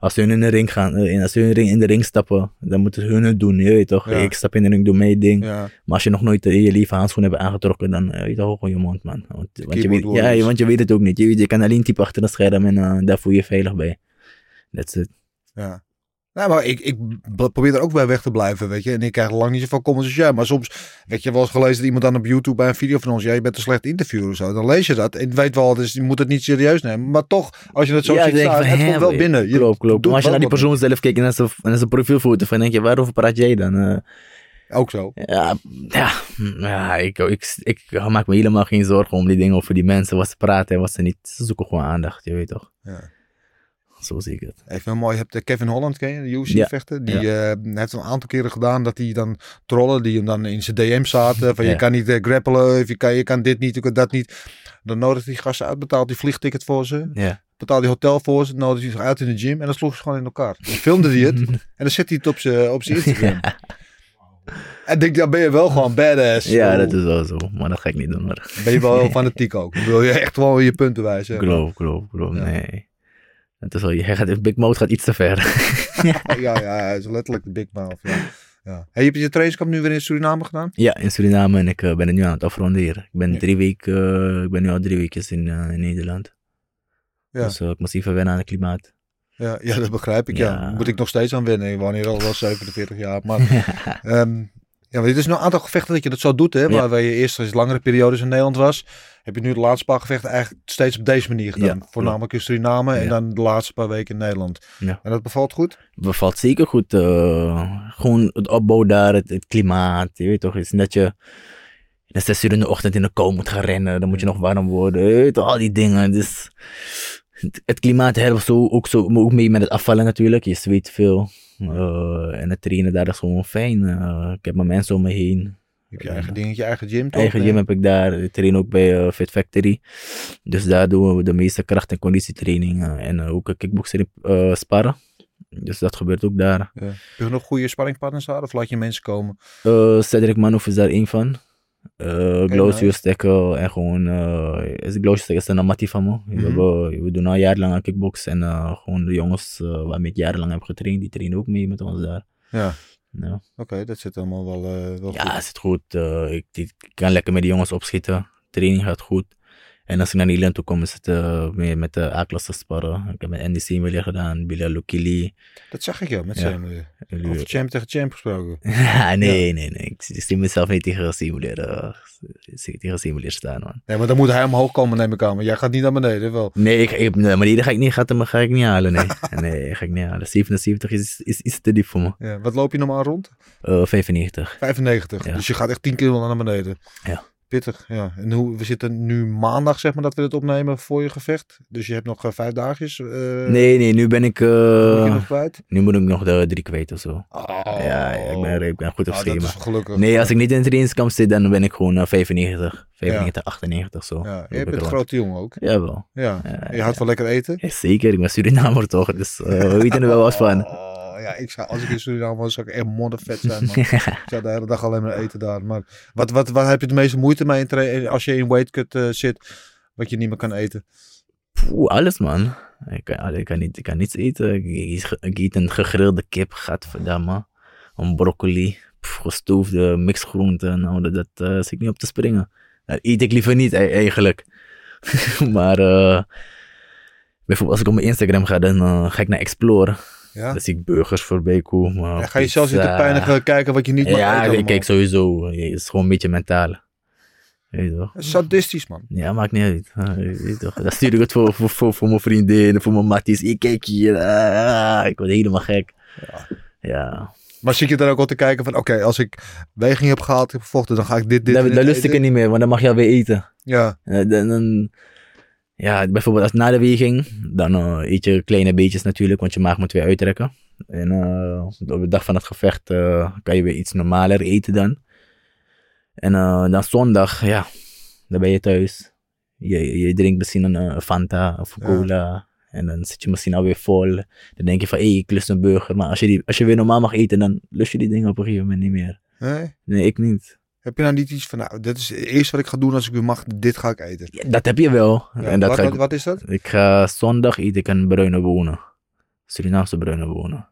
S4: als ze hun in de ring gaan, eh, als ze hun ring in de ring stappen, dan moeten hun het doen. Je weet toch?
S3: Ja.
S4: Ik stap in de ring, doe mijn ding.
S3: Ja,
S4: Maar als je nog nooit in je leven handschoenen hebt aangetrokken, dan eh, weet je toch gewoon je mond, man. Want, want, je weet, ja,
S3: warriors.
S4: want je weet het ook niet. Je, weet- je kan alleen typen achter een scherm en eh, daar voel je je veilig bij. That's it.
S3: ja. Nou, maar ik, ik probeer er ook bij weg te blijven, weet je. En ik krijg lang niet zoveel comments als jij. Maar soms, weet je, wel eens gelezen dat iemand dan op YouTube bij een video van ons... Ja, je bent een slecht interviewer of zo. Dan lees je dat en weet wel, dus je moet het niet serieus nemen. Maar toch, als je het zo
S4: ja,
S3: ziet staan, het komt wel binnen. Je
S4: klopt, klopt. Maar als je naar die persoon zelf kijkt en naar zijn, naar zijn profielfoto, van denk je, waarover praat jij dan? Eh,
S3: Ook zo.
S4: ja, ja, ja ik, ik, ik, maak me helemaal geen zorgen om die dingen over die mensen, wat ze praten en wat ze niet. Ze zoeken gewoon aandacht, je weet toch?
S3: Ja.
S4: Zo zie ik het.
S3: Even mooi, je hebt eh, Kevin Holland, ken je, de
S4: Ja.
S3: UFC-vechter? Die eh, heeft een aantal keren gedaan dat hij dan trollen, die hem dan in zijn DM zaten. Van je
S4: Ja.
S3: kan niet eh, grappelen, of je kan, je kan dit niet, je kan dat niet. Dan nodigt die gasten uit, betaalt die vliegticket voor ze.
S4: Ja.
S3: Betaalt die hotel voor ze, nodigt hij zich uit in de gym en dan sloeg ze gewoon in elkaar. Dan filmde hij het [laughs] en dan zet hij het op zijn op zijn [laughs] Instagram. En ik denk, dan ben je wel gewoon badass.
S4: Ja, dat is wel zo, maar dat ga ik niet doen. Maar.
S3: Ben je wel heel [laughs] fanatiek ook. Wil je echt wel je punten wijzen.
S4: Geloof, geloof, geloof.
S3: Ja.
S4: Nee. Het is wel, hij gaat, Big Mode gaat iets te ver. [laughs] [laughs]
S3: ja, ja, hij is letterlijk de big mouth. Ja. Ja. Hey, je hebt je trainingskamp nu weer in Suriname gedaan?
S4: ja, in Suriname en ik eh, ben het nu aan het afronden hier. Ik ben,
S3: Ja.
S4: drie weken, eh, ik ben nu al drie weken in, eh, in Nederland.
S3: Ja.
S4: Dus ik moest even wennen aan het klimaat.
S3: Ja, ja, dat begrijp ik. Ja.
S4: Ja.
S3: Moet ik nog steeds aan wennen. Ik woon hier al wel 47 jaar. Maar [laughs] ehm, ja, maar dit is een aantal gevechten dat je dat zo doet. Hè?
S4: Ja.
S3: Waar je eerst eens langere periodes in Nederland was. Heb je nu de laatste paar gevechten eigenlijk steeds op deze manier gedaan.
S4: Ja,
S3: Voornamelijk in Suriname en dan de laatste paar weken in Nederland. En dat bevalt goed?
S4: bevalt zeker goed. eh, gewoon het opbouw daar, het, het klimaat. Je weet toch, is net je in zes uur in de ochtend in de kou moet gaan rennen. Dan moet je nog warm worden. Weet toch, al die dingen. Dus het, klimaat helpt zo, ook, zo, maar ook mee met het afvallen natuurlijk. Je zweet veel. Eh, en het trainen daar is gewoon fijn. Eh, ik heb mijn mensen om me heen.
S3: Je hebt je eigen dingetje, eigen gym toch?
S4: Eigen gym heb ik daar. Ik train ook bij eh, Fit Factory. Dus daar doen we de meeste kracht- en conditietraining. en ook kickboxing sparren. Dus dat gebeurt ook daar.
S3: Ja. Heb je nog goede sparringpartners daar? Of laat je mensen komen?
S4: Cedric Manouf is daar één van. Uh, Glausio
S3: nice.
S4: Stekker en gewoon, uh, Glausio Stekker is een amati van me. hebben- we doen al jarenlang aan kickbox en eh, gewoon de jongens eh, waarmee ik jarenlang heb getraind, die trainen ook mee met ons daar.
S3: Ja,
S4: Ja,
S3: oké, dat zit allemaal wel, eh, wel
S4: ja
S3: goed.
S4: het zit goed. eh, ik, ik kan lekker met die jongens opschieten. Training gaat goed. En als ik naar Nederland toe kom, is het eh, meer met de A-klasse sparren. Ik heb met Andy Seemelier gedaan, Bilal Lukili.
S3: Dat zag ik ja, met
S4: Ja.
S3: Sam. eh, Over champ tegen champ gesproken. [laughs]
S4: nee, nee, nee. Ik zie- mezelf niet tegen Seemelier, eh, tegen Seemelier staan, man.
S3: Nee, maar dan moet hij omhoog komen, neem ik aan. Maar jij gaat niet naar beneden, wel.
S4: Nee, ik, ik, nee, maar die ga ik niet, gaat hem, ga ik niet halen, nee. [laughs] nee, ga ik niet halen. 77 is, is, is te diep voor me.
S3: Ja, wat loop je normaal rond?
S4: Eh 95.
S3: 95.
S4: Ja.
S3: Dus je gaat echt 10 kilo naar beneden.
S4: Ja.
S3: Pittig, ja. En hoe, we zitten nu maandag, zeg maar, dat we dit opnemen voor je gevecht. Dus je hebt nog eh, vijf dagjes. eh,
S4: Nee, nee, nu ben ik, eh
S3: nog kwijt?
S4: nu moet ik nog de drie kwijt of zo.
S3: Oh.
S4: Ja, ja, ik, ben, ik ben goed op
S3: Ah, dat
S4: schema.
S3: is gelukkig.
S4: Nee, als ik niet in het trainingskamp zit, dan ben ik gewoon eh, 95, 95, 98 zo.
S3: Ja, je bent een grote jongen ook.
S4: Jawel.
S3: Ja.
S4: Ja,
S3: je houdt wel lekker eten.
S4: Ja, zeker, ik ben Surinamer toch, dus we weten er wel wat van.
S3: Oh, ja, ik zou, als ik in Suriname was, zou ik echt moddervet zijn, man. [laughs] ik zou de hele dag alleen maar eten daar. Maar wat, wat, wat heb je de meeste moeite mee in als je in weight cut eh, zit, wat je niet meer kan eten?
S4: Oeh, alles man. Ik kan, ik kan, niet, ik kan niets eten. Ik, ik, ik eet een gegrilde kip, gadverdamme. Een broccoli, pff, gestoofde mixgroenten. Nou, dat, dat eh, zit ik niet op te springen. Dat eet ik liever niet e- eigenlijk. [laughs] maar eh, bijvoorbeeld als ik op mijn Instagram ga, dan eh, ga ik naar Explore.
S3: Ja?
S4: Dan zie ik burgers voorbij komen.
S3: Ja, ga je zelf zitten pijnigen kijken wat je niet mag
S4: Ja,
S3: eten
S4: ik kijk sowieso. Het is gewoon een beetje mentaal. Weet je toch?
S3: Sadistisch, man.
S4: Ja, maakt niet uit. Ah, weet toch. Dan stuur ik het voor, voor, voor, voor mijn vriendin, voor mijn matties. Ik kijk hier. Ah, ik word helemaal gek. Ja.
S3: Maar zit je daar ook al te kijken van, oké, als ik weging heb gehaald, heb gevochten, dan ga ik dit, dit
S4: Dan,
S3: dit
S4: dan lust ik het niet meer, want dan mag je alweer eten.
S3: Ja,
S4: Eh, Dan, dan- ja, bijvoorbeeld als na de weging, dan eh, eet je kleine beetjes natuurlijk, want je maag moet weer uittrekken. En eh, op de dag van het gevecht eh, kan je weer iets normaler eten dan. En dan zondag, ja, dan ben je thuis. Je, je drinkt misschien een Fanta of cola. En dan zit je misschien alweer vol. Dan denk je van, hé, hey, ik lust een burger. Maar als je, die, als je weer normaal mag eten, dan lust je die dingen op een gegeven moment niet meer.
S3: nee?
S4: Nee, ik niet.
S3: Heb je nou niet iets van, nou, dit is het eerste wat ik ga doen als ik weer mag, dit ga ik eten.
S4: Ja, dat heb je wel.
S3: Ja,
S4: en dat
S3: wat,
S4: ik,
S3: wat, is dat?
S4: Ik ga zondag eet ik een bruine bonen. Surinaamse bruine bonen.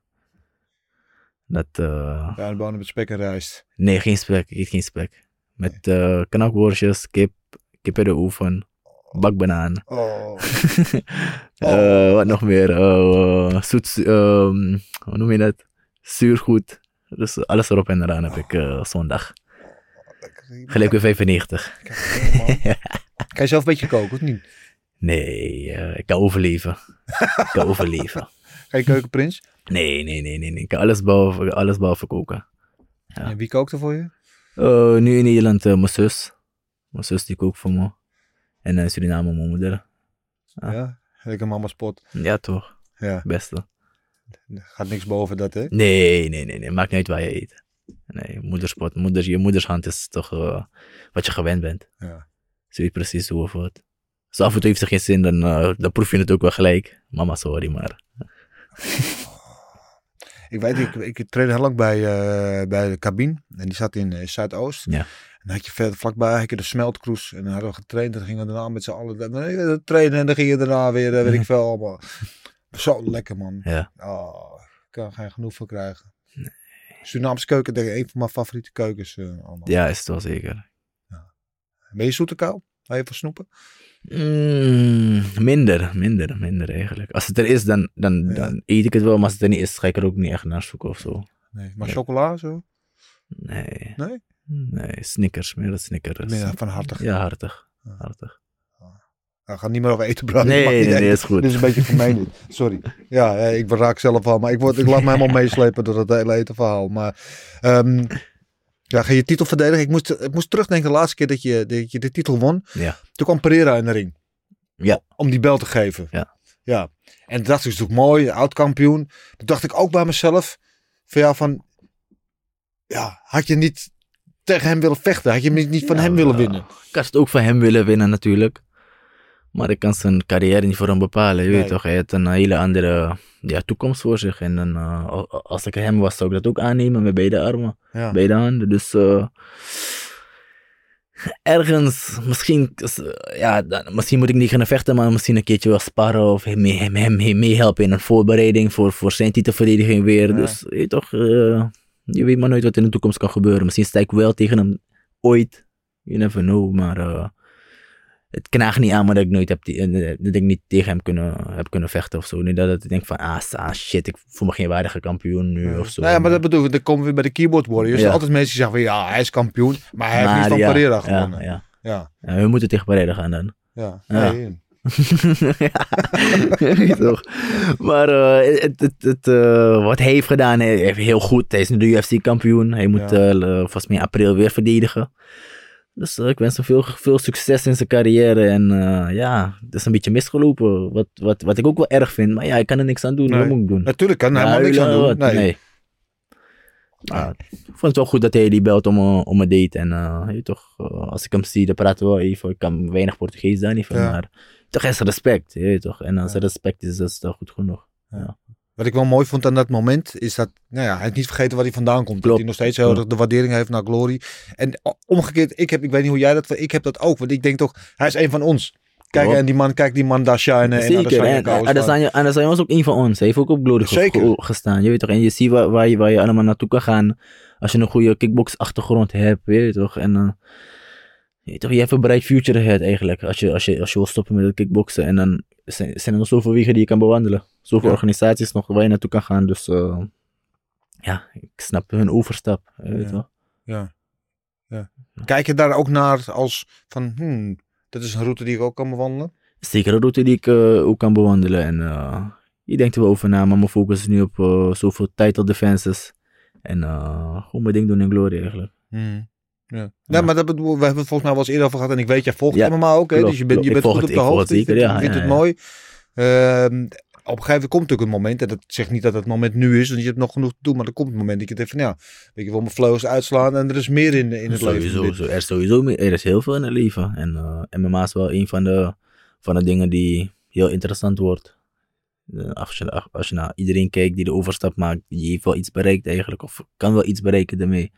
S4: Dat,
S3: Ja, de bonen met spek en rijst.
S4: nee, geen spek. Ik eet geen spek. Met eh knakworstjes, kip, kip in de oven, bakbanaan.
S3: Oh, [laughs]
S4: Eh, wat nog meer? Zoet, ehm, hoe noem je dat? Zuurgoed. Dus alles erop en eraan heb ik zondag. Gelijk weer 95.
S3: Kan je zelf een beetje koken, of niet?
S4: Nee, eh, ik kan overleven. ik kan overleven. [laughs]
S3: Ga je keukenprins?
S4: Nee, nee, nee, nee. nee. Ik kan alles behalve, alles behalve koken. Ja.
S3: En wie kookt er voor je?
S4: Eh, nu in Nederland eh, mijn zus. Mijn zus die kookt voor me. En in Suriname mijn moeder. Ja.
S3: Ja, lekker mama spot.
S4: Ja, toch.
S3: Ja,
S4: Beste.
S3: gaat niks boven dat, hè?
S4: Nee, nee, nee, nee. Maakt niet uit waar je eet. Nee, moederspot. Moeders, je moeders hand is toch eh, wat je gewend bent.
S3: Ja.
S4: Ze weet precies hoe of wat. Dus af en toe heeft ze geen zin, dan, eh, dan proef je het ook wel gelijk. Mama, sorry, maar...
S3: Ik weet, ik, ik trainde heel lang bij, eh, bij de cabine. En die zat in Zuidoost.
S4: Ja.
S3: En dan had je verder vlakbij had je de smeltkroes. En dan hadden we getraind. En dan gingen we daarna met z'n allen trainen. En dan gingen we daarna weer, weet ik veel, allemaal Zo lekker, man.
S4: Ja.
S3: Oh, ik kan er geen genoeg van krijgen. Surinaamse keuken, denk ik, een van mijn favoriete keukens. eh, allemaal.
S4: ja, is het wel zeker.
S3: Ben je zoete kou? Hou je van snoepen?
S4: Mm, minder, minder, minder eigenlijk. Als het er is, dan, dan,
S3: Ja.
S4: dan eet ik het wel. Maar als het er niet is, ga ik er ook niet echt naar zoeken of zo.
S3: Nee. Maar chocola zo?
S4: Nee.
S3: Nee?
S4: Nee, Snickers, meer dan Snickers.
S3: Meer van hartig.
S4: Ja, hartig.
S3: Ja.
S4: hartig.
S3: We gaan niet meer over eten praten.
S4: Nee,
S3: Mag niet
S4: nee, nee, is goed.
S3: Dit is een beetje gemeen. dit. Sorry. Ja, ik raak zelf al, maar ik, word, ik laat me helemaal meeslepen door het hele etenverhaal. Maar ehm, ja, ga je titel verdedigen? Ik moest, ik moest terugdenken de laatste keer dat je, dat je de titel won.
S4: Ja.
S3: Toen kwam Pereira in de ring.
S4: Ja.
S3: Om die bel te geven.
S4: Ja.
S3: Ja. En dat dacht ik, is natuurlijk mooi, oud-kampioen. Toen dacht ik ook bij mezelf, van ja, van... Ja, had je niet tegen hem willen vechten? Had je niet van
S4: Ja,
S3: hem willen
S4: wel.
S3: winnen?
S4: Ik had het ook van hem willen winnen natuurlijk. Maar ik kan zijn carrière niet voor hem bepalen. Je
S3: Nee.
S4: weet toch, hij heeft een hele andere ja, toekomst voor zich. En dan, eh, al- als ik hem was, zou ik dat ook aannemen met beide armen,
S3: Ja.
S4: beide handen. Dus eh, ergens, misschien, ja, dan- misschien moet ik niet gaan vechten, maar misschien een keertje wel sparren of hem, hem, hem, hem meehelpen in een voorbereiding voor, voor zijn titelverdediging weer.
S3: Ja.
S4: Dus je weet toch, eh, je weet maar nooit wat in de toekomst kan gebeuren. Misschien sta ik wel tegen hem ooit. You never know, maar het knaagt niet aan, maar dat ik nooit heb, die- eh, dat ik niet tegen hem kunnen, heb kunnen vechten of zo. Niet dat ik denk van, ah, shit, ik voel me geen waardige kampioen nu of zo.
S3: Nou ja, maar dat bedoel ik. Dan komen we bij de keyboard warriors. Er
S4: Ja.
S3: zijn altijd mensen die zeggen van ja, hij is kampioen. Maar hij heeft niet van Pereira gewonnen.
S4: Ja, ja.
S3: Ja,
S4: ja, we moeten tegen Pereira gaan dan.
S3: ja.
S4: Ja.
S3: Nee. [laughs]
S4: ja, toch. Maar eh, het, het, het, eh, wat hij heeft gedaan, hij heeft heel goed. Hij is nu de UFC-kampioen. Hij moet eh, volgens mij in april weer verdedigen. Dus eh, ik wens hem veel, veel succes in zijn carrière. En eh, ja, het is een beetje misgelopen. Wat, wat, wat ik ook wel erg vind. Maar ja, ik kan er niks aan doen.
S3: Nee.
S4: Wat moet ik doen?
S3: Natuurlijk kan hij helemaal
S4: Ja,
S3: niks aan doen. Nee.
S4: Nee. Ja, ik vond het wel goed dat hij die belt om, eh, om me deed. En je weet toch, als ik hem zie, dan praten we wel even. Ik kan weinig Portugees daar niet van.
S3: Ja.
S4: Maar toch is respect. Je toch. En als
S3: Ja.
S4: respect is, dat is toch goed genoeg.
S3: Wat ik wel mooi vond aan dat moment is dat nou ja, hij heeft niet vergeten waar hij vandaan komt. Dat
S4: Klopt.
S3: hij nog steeds heel erg de waardering heeft naar Glory. En omgekeerd, ik, heb, ik weet niet hoe jij dat ik heb dat ook. Want ik denk toch, hij is een van ons. Kijk,
S4: Klopt.
S3: en die man, kijk die man daar shinen. En
S4: Zeker.
S3: Adesanya
S4: En Adesanya, was ook een van ons. Hij heeft ook op Glory
S3: Zeker.
S4: ge- gestaan. Je weet toch. En je ziet waar, waar, je, waar je allemaal naartoe kan gaan. Als je een goede kickbox achtergrond hebt. Weet je toch. En je, weet toch, je hebt een bright future ahead eigenlijk. Als je, als, je, als je wil stoppen met het kickboksen. En dan zijn, zijn er nog zoveel wegen die je kan bewandelen. Zoveel
S3: Ja.
S4: organisaties nog waar je naartoe kan gaan. Dus eh, ja, ik snap hun overstap. Je weet
S3: Ja. Ja. ja. Kijk je daar ook naar als van, hmm, dat is een route die ik ook kan bewandelen?
S4: Zeker een route die ik eh, ook kan bewandelen. En eh, je denkt er wel over na, maar mijn focus is nu op eh, zoveel title defenses. En eh, gewoon mijn ding doen in glory eigenlijk.
S3: Hmm. Ja. Nee, maar dat bedoel, we hebben het volgens mij wel eens eerder over gehad. En ik weet, jij volgt
S4: Ja,
S3: MMA ook, hè? dus je bent, je bent goed op de hoogte.
S4: zeker,
S3: je
S4: ja,
S3: vindt
S4: ja,
S3: het mooi. Ehm, op een gegeven moment komt natuurlijk een moment, en dat zegt niet dat het moment nu is, want je hebt nog genoeg te doen, maar er komt een moment dat je denkt van, ja, weet je wel, mijn flows uitslaan en er is meer in, in het
S4: sowieso,
S3: leven.
S4: zo, er is sowieso meer- er is heel veel in het leven. En eh, MMA is wel een van de, van de dingen die heel interessant wordt. Eh, Als je, als je naar iedereen kijkt die de overstap maakt, die heeft wel iets bereikt eigenlijk. Of kan wel iets bereiken daarmee.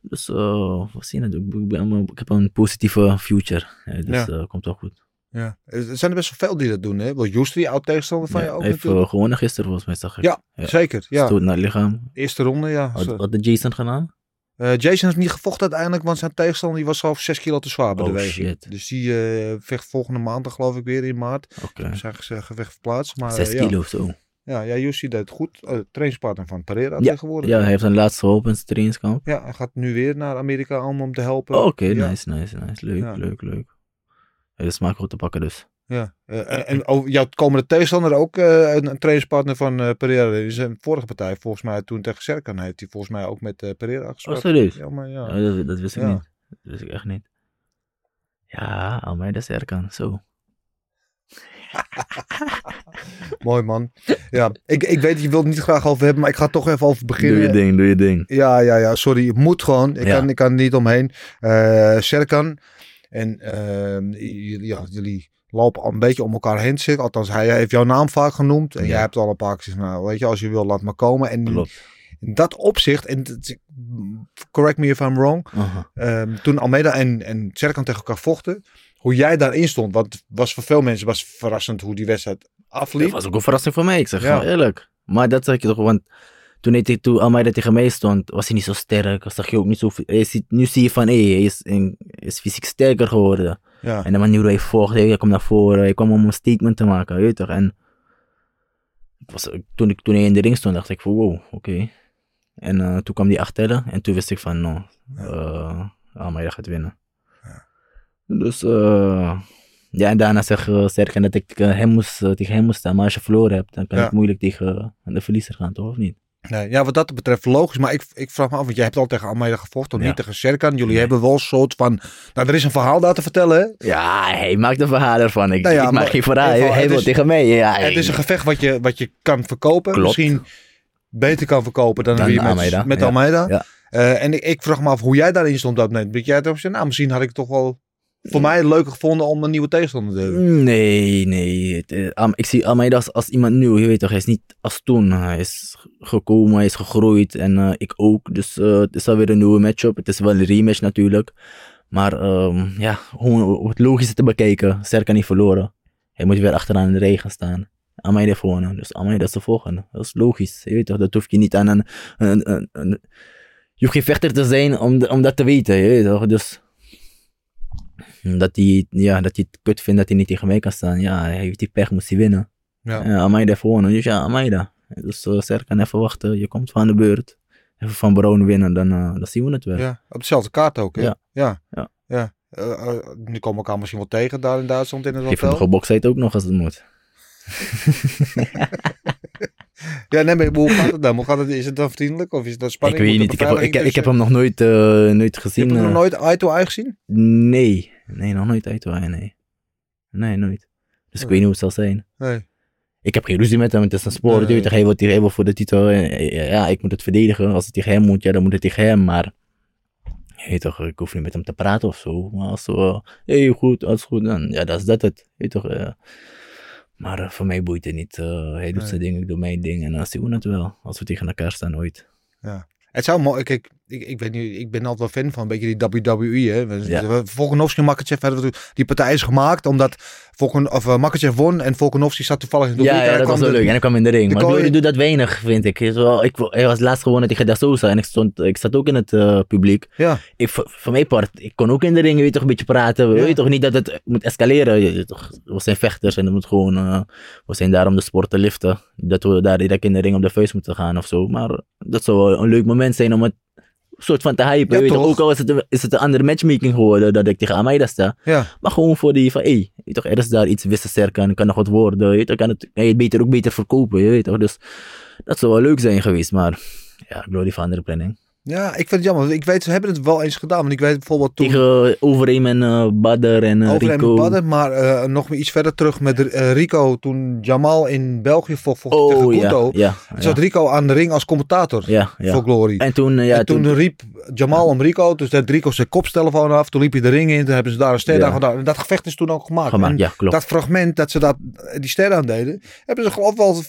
S4: Dus eh, we zien het. Ik, ben- ik, heb een positieve future. Dus
S3: Ja.
S4: komt wel goed.
S3: Ja. Er zijn er best wel veel die dat doen, hè? Wel, Justri, oud tegenstander van
S4: Ja,
S3: je ook
S4: heeft
S3: natuurlijk.
S4: gewonnen gisteren volgens mij, zag ik.
S3: Ja,
S4: ja.
S3: Zeker, ja.
S4: Stoot naar het lichaam.
S3: Eerste ronde, ja.
S4: Wat, had Jason gedaan?
S3: Eh, Jason heeft niet gevochten uiteindelijk, want zijn tegenstander die was zelf 6 kilo te zwaar bij de
S4: Oh,
S3: weging.
S4: shit.
S3: Dus die eh, vecht volgende maand, geloof ik, weer in maart.
S4: Oké.
S3: Zijn ge- gevecht verplaatst. Maar,
S4: Zes
S3: eh, ja.
S4: kilo of zo.
S3: Ja, ja Jussi deed het goed. Uh, trainingspartner van Pereira
S4: Ja,
S3: tegenwoordig.
S4: Ja, hij heeft een laatste in zijn trainingskamp.
S3: Ja, hij gaat nu weer naar Amerika om hem te helpen.
S4: Oh, Oké,
S3: ja.
S4: nice, nice, nice. Leuk,
S3: Ja.
S4: leuk, leuk. De smaak goed te pakken dus.
S3: Ja. Eh, en, en over jouw komende tegenstander ook eh, een, een trainingspartner van eh, Pereira. In zijn vorige partij, volgens mij toen tegen Serkan, heeft hij volgens mij ook met Pereira
S4: Oh,
S3: gesproken.
S4: serieus?
S3: Ja, maar ja.
S4: Oh, dat, dat wist ik
S3: Ja.
S4: niet. Dat wist ik echt niet. Ja, Almeida Serkan, zo. [laughs]
S3: Mooi man. Ja, ik, ik weet dat je wilt het niet graag over hebben, maar ik ga toch even over beginnen.
S4: Doe je ding, doe je ding.
S3: Ja, ja, ja, sorry. Het moet gewoon. Ik,
S4: Ja.
S3: kan, ik kan er niet omheen. Eh Serkan. En ehm, jullie, ja, jullie lopen al een beetje om elkaar heen. Zeg. Althans, hij heeft jouw naam vaak genoemd. En
S4: Ja.
S3: jij hebt al een paar keer gezegd, nou, weet je, als je wil, laat maar komen. En in,
S4: Klopt.
S3: in dat opzicht, en dat- correct me if I'm wrong. Ehm, toen Almeida en, en Serkan tegen elkaar vochten. Hoe jij daarin stond. Want was voor veel mensen was verrassend hoe die wedstrijd
S4: Dat
S3: afliep.
S4: was ook een verrassing voor mij, ik zeg
S3: Ja.
S4: gewoon eerlijk. Maar dat zeg ik toch, want toen, hij, toen Almeida tegen mij stond, was hij niet zo sterk. Zag je ook niet zo... Hij nu zie je van, hé, hij is, in- is fysiek sterker geworden.
S3: Ja.
S4: En de manier hoe hij vocht, hij kwam naar voren, hij kwam om een statement te maken, weet je toch. En ik was, toen, ik, toen hij in de ring stond, dacht ik van, wow, oké. En eh, toen kwam hij achteren en toen wist ik van, no, eh Almeida gaat winnen. Dus, eh, ja, en daarna zeg uh, Serkan dat ik hem moest, tegen hem moest staan. Maar als je verloren hebt, dan kan
S3: Ja.
S4: ik moeilijk tegen de verliezer gaan, toch? Of niet?
S3: Nee, ja, wat dat betreft logisch. Maar ik, ik vraag me af, want jij hebt al tegen Almeida gevochten,
S4: Ja.
S3: niet tegen Serkan. Jullie
S4: Nee.
S3: hebben wel een soort van... Nou, er is een verhaal daar te vertellen, hè?
S4: Ja, hij maakt een verhaal ervan. Ik,
S3: Nou ja,
S4: ik maak geen verhaal. Hij, wil tegen mij. Ja,
S3: Het is een gevecht wat je, wat je kan verkopen.
S4: Klopt.
S3: Misschien beter kan verkopen dan,
S4: Dan
S3: wie met
S4: Almeida,
S3: met
S4: ja.
S3: Almeida.
S4: Ja.
S3: Eh, en ik, ik vraag me af hoe jij daarin stond op dat moment. Dat jij toch zei, nou, misschien had ik toch wel voor mij het leuker gevonden om een nieuwe tegenstander te hebben.
S4: Nee, nee. Eh, ik zie Almeida als, als iemand nieuw. Je weet toch, hij is niet als toen. Hij is gekomen, hij is gegroeid. En eh, ik ook. Dus eh, het is alweer een nieuwe matchup. Het is wel een rematch natuurlijk. Maar ehm, ja, om het logische te bekijken. Serkan niet verloren. Hij moet weer achteraan in de regen staan. Almeida heeft gewonnen. Dus Almeida is de volgende. Dat is logisch. Je weet toch, dat hoef je niet aan een... een, een, een- je hoeft geen vechter te zijn om, de- om dat te weten. Je weet toch, dus... Dat hij, ja, dat hij het kut vindt dat hij niet tegen mij kan staan. Ja, hij heeft die pech, moest hij winnen.
S3: Ja.
S4: Heeft gewonnen. Dus ja, Almeida. Dus uh, Serkan even wachten. Je komt van de beurt. Even van Brown winnen, dan, eh, dan zien we het wel.
S3: Ja, op dezelfde kaart ook. Hè?
S4: Ja.
S3: ja.
S4: Ja.
S3: ja. Eh, eh, nu komen elkaar misschien wel tegen daar in Duitsland in het hotel.
S4: nog gebokseid ook nog als het moet. [laughs]
S3: Ja, nee, maar hoe gaat het dan? Hoe gaat het, is het dan vriendelijk of is het dan
S4: Ik
S3: spanning?
S4: weet
S3: Moet
S4: niet. Ik heb, ik, heb- ik heb hem nog nooit, eh, nooit
S3: Je
S4: gezien.
S3: hebt hem nog
S4: eh.
S3: nooit eye to eye gezien?
S4: Nee. Nee, nog nooit uit nee. Nee, nooit. Dus ik weet niet hoe het zal zijn.
S3: Nee.
S4: Ik heb geen ruzie met hem, het is een sport.
S3: Nee.
S4: je weet toch, Hij wil, hij voor de titel. eh, Ja, ik moet het verdedigen. Als het tegen hem moet, ja, dan moet het tegen hem. Maar je toch, ik hoef niet met hem te praten of zo. Maar als we, hey, goed, alles goed, dan ja, dat is dat het. Je toch, eh. maar eh, voor mij boeit het niet. eh, hij doet zijn ding, ik doe mijn ding. En dan zien we het wel. Als we tegen elkaar staan ooit.
S3: Het zou mooi, kijk, ik, ik, weet niet, ik ben altijd wel fan van een beetje die WWE. Hè.
S4: Ja.
S3: Volkanovski en Makachev die partij is gemaakt omdat Volkan, of, uh, Makachev won en Volkanovski zat toevallig in de
S4: Ja, ja, dat was wel
S3: de-
S4: leuk. En hij kwam in de ring.
S3: de
S4: Maar doet dat weinig, vind ik. Zo, ik hij was laatst gewonnen tegen Da Sosa en ik, stond, ik zat ook in het eh, publiek.
S3: Ja,
S4: Ik, voor, mijn part, ik kon ook in de ring, weet toch, een beetje praten.
S3: Ja.
S4: Weet je toch niet dat het moet escaleren. Je, toch, we zijn vechters en het moet gewoon, eh, we zijn daar om de sport te liften. Dat we daar direct in de ring op de vuist moeten gaan of zo. Maar dat zou wel een leuk moment zijn om het soort van te hypen.
S3: Ja,
S4: je weet toch,
S3: toch?
S4: ook al is het, een, is het een andere matchmaking geworden dat ik tegen Almeida sta.
S3: ja.
S4: Maar gewoon voor die van, hé, hey, je toch, er is daar iets wisselsterk kan nog wat worden. Je weet toch, kan, het, kan je het beter ook beter verkopen, je weet toch. Dus dat zou wel leuk zijn geweest, maar ja, Glory van andere planning.
S3: Ja, ik vind het jammer. Ik weet, ze hebben het wel eens gedaan. Want ik weet bijvoorbeeld toen
S4: Tegen Overeem en eh Badder en eh,
S3: over
S4: Rico.
S3: en Badden, maar eh, nog iets verder terug met eh, Rico. Toen Jamal in België vocht, vocht
S4: Oh
S3: tegen
S4: ja,
S3: Guto.
S4: ja,
S3: Zat
S4: ja,
S3: Rico aan de ring als commentator
S4: ja,
S3: voor Glory.
S4: En toen, eh, ja,
S3: en toen,
S4: toen,
S3: riep Jamal om Rico, dus dat Rico zijn kopstelefoon af. Toen liep hij de ring in, toen hebben ze daar een ster aan gedaan. En dat gevecht is toen ook gemaakt. En
S4: klopt.
S3: dat fragment dat ze dat, die ster aan deden, hebben ze geloof ik wel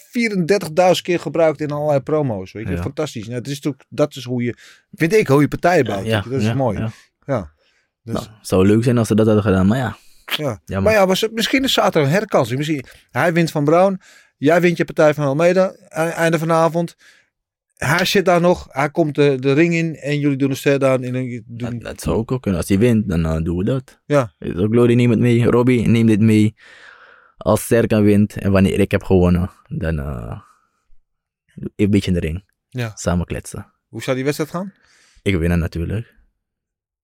S3: 34.000 keer gebruikt in allerlei promo's. Weet je? Fantastisch. Nou, het is natuurlijk, dat is hoe je, vind ik, hoe je partijen bouwt.
S4: ja.
S3: Dat is mooi.
S4: ja.
S3: Dus,
S4: Nou, zou leuk zijn als ze dat hadden gedaan, maar ja.
S3: ja.
S4: jammer.
S3: Maar ja, was, misschien is zaterdag een herkansing. Misschien, hij wint van Brown, jij wint je partij van Almeida, einde vanavond. Hij zit daar nog, hij komt de, de ring in en jullie doen een ster aan. In een, doen,
S4: Dat, dat zou ook wel kunnen. Als hij wint, dan eh, doen we dat.
S3: Ja.
S4: Je toch, Glory neemt het mee, Robbie neemt dit mee. Als Serkan wint en wanneer ik heb gewonnen, dan eh, een beetje in de ring.
S3: Ja.
S4: Samen kletsen.
S3: Hoe zou die wedstrijd gaan?
S4: Ik win natuurlijk.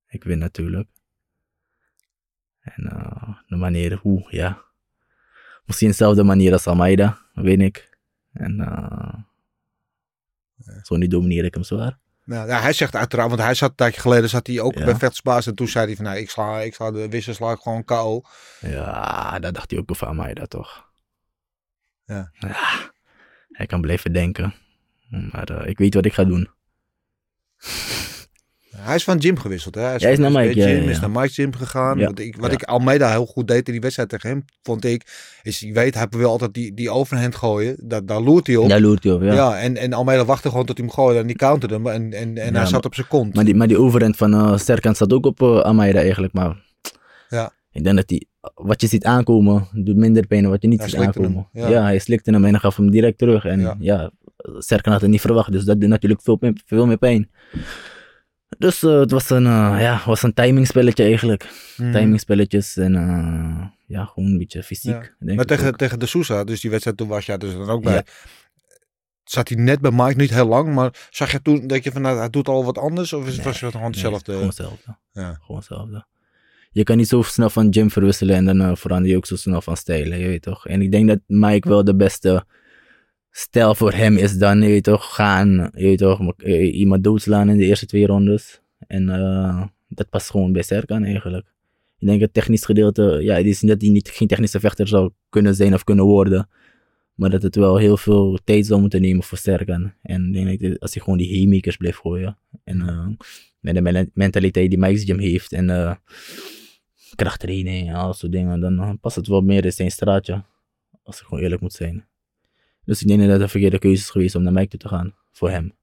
S4: Ik win natuurlijk. En eh, de manier hoe, ja. Misschien dezelfde manier als Almeida, win ik. En uh, zo niet domineer ik hem zwaar.
S3: Nou, ja, hij zegt uiteraard, want hij zat een tijdje geleden zat hij ook
S4: Ja.
S3: bij vechtersbaas en toen zei hij van, nou, ik sla, ik sla de wissel sla ik gewoon KO.
S4: Ja, dat dacht hij ook over Almeida toch.
S3: Ja.
S4: Hij kan blijven denken. Maar eh, ik weet wat ik ga doen. [laughs]
S3: Hij is van gym gewisseld. Hè? Hij is,
S4: naar Mike, ja, ja,
S3: is naar Mike Gym gegaan. Wat, ik, wat
S4: Ja.
S3: ik Almeida heel goed deed in die wedstrijd tegen hem, vond ik, is je weet, hij wil altijd die, die overhand gooien. Dat, daar loert hij op.
S4: Daar loert hij op, ja.
S3: Ja, en, en Almeida wachtte gewoon tot hij hem gooide en die counterde hem en, en, en hij
S4: maar-
S3: zat op zijn kont.
S4: Maar die, maar die overhand van Serkan staat ook op eh Almeida eigenlijk. Maar
S3: Ja.
S4: ik denk dat hij wat je ziet aankomen, doet minder pijn dan wat je niet
S3: Hij
S4: ziet aankomen.
S3: hem, ja.
S4: hij slikte hem en gaf hem direct terug. En
S3: Ja.
S4: Serkan had het niet verwacht, dus dat doet natuurlijk veel, meer- veel meer pijn. Dus eh, het was een, eh, ja, was een timingspelletje eigenlijk.
S3: Mhm.
S4: Timingspelletjes en eh, ja, gewoon een beetje fysiek.
S3: Ja.
S4: Denk
S3: Maar tegen,
S4: ook.
S3: tegen de Sousa, dus die wedstrijd toen was jij dus dan ook
S4: Ja.
S3: bij. Zat hij net bij Mike, niet heel lang, maar zag je toen dat je van nou, hij doet al wat anders? Of is het, was het gewoon
S4: Nee,
S3: hetzelfde?
S4: Gewoon hetzelfde.
S3: Ja.
S4: Gewoon hetzelfde. Je kan niet zo snel van gym verwisselen en dan verander je ook zo snel van stijl, je weet toch. En ik denk dat Mike wel de beste stijl voor hem is dan, je toch, gaan, je toch, eh, iemand doodslaan in de eerste twee rondes. En eh, dat past gewoon bij Serkan eigenlijk. Ik denk het technisch gedeelte, ja, het is niet dat hij niet, geen technische vechter zou kunnen zijn of kunnen worden. Maar dat het wel heel veel tijd zou moeten nemen voor Serkan. En ik denk dat als hij gewoon die haymakers blijft gooien. En eh, met de mentaliteit die Mike's heeft. En eh krachttraining en al dat soort dingen. Dan past het wel meer in zijn straatje. Als ik gewoon eerlijk moet zijn. Dus ik denk dat het een verkeerde keuze is geweest om naar Mike toe te gaan. Voor hem.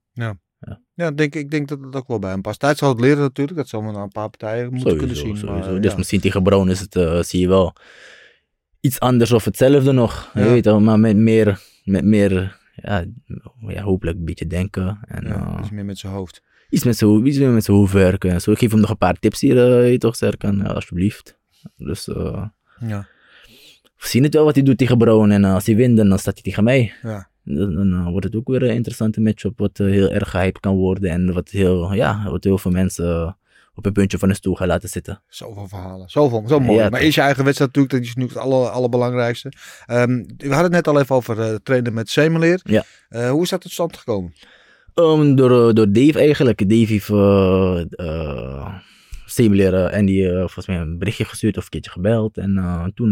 S3: Ja, denk, ik denk dat het ook wel bij hem past. Tijd zal het leren natuurlijk, dat zal we een paar partijen moeten kunnen zien.
S4: sowieso.
S3: maar,
S4: dus
S3: ja.
S4: misschien tegen Brown is het, eh, zie je wel iets anders of hetzelfde nog. Je
S3: Ja.
S4: weet maar met meer, met meer ja, ja, hopelijk een beetje denken. En,
S3: Ja,
S4: eh,
S3: iets meer met zijn hoofd.
S4: iets met zijn hoofd- iets meer met zijn hoofd werken. en Zo, ik geef hem nog een paar tips hier, eh, je toch, Serkan, ja, alsjeblieft. Dus eh,
S3: Ja,
S4: we zien het wel wat hij doet tegen Brown. En eh, als hij wint, dan staat hij tegen mij.
S3: ja.
S4: Dan, eh, wordt het ook weer een interessante matchup, wat eh, heel erg gehyped kan worden. En wat heel, ja, wat heel veel mensen op een puntje van hun stoel gaan laten zitten.
S3: Zoveel verhalen. Zoveel, zo mooi.
S4: Ja,
S3: maar is je eigen wedstrijd natuurlijk, dat is nu het aller, allerbelangrijkste. Ehm, we hadden het net al even over eh, trainen met Semeleer.
S4: Ja.
S3: Hoe is dat tot stand gekomen?
S4: Um, door, door Dave eigenlijk. Dave heeft uh, uh, Simuleren en die volgens mij een berichtje gestuurd of een keertje gebeld. En toen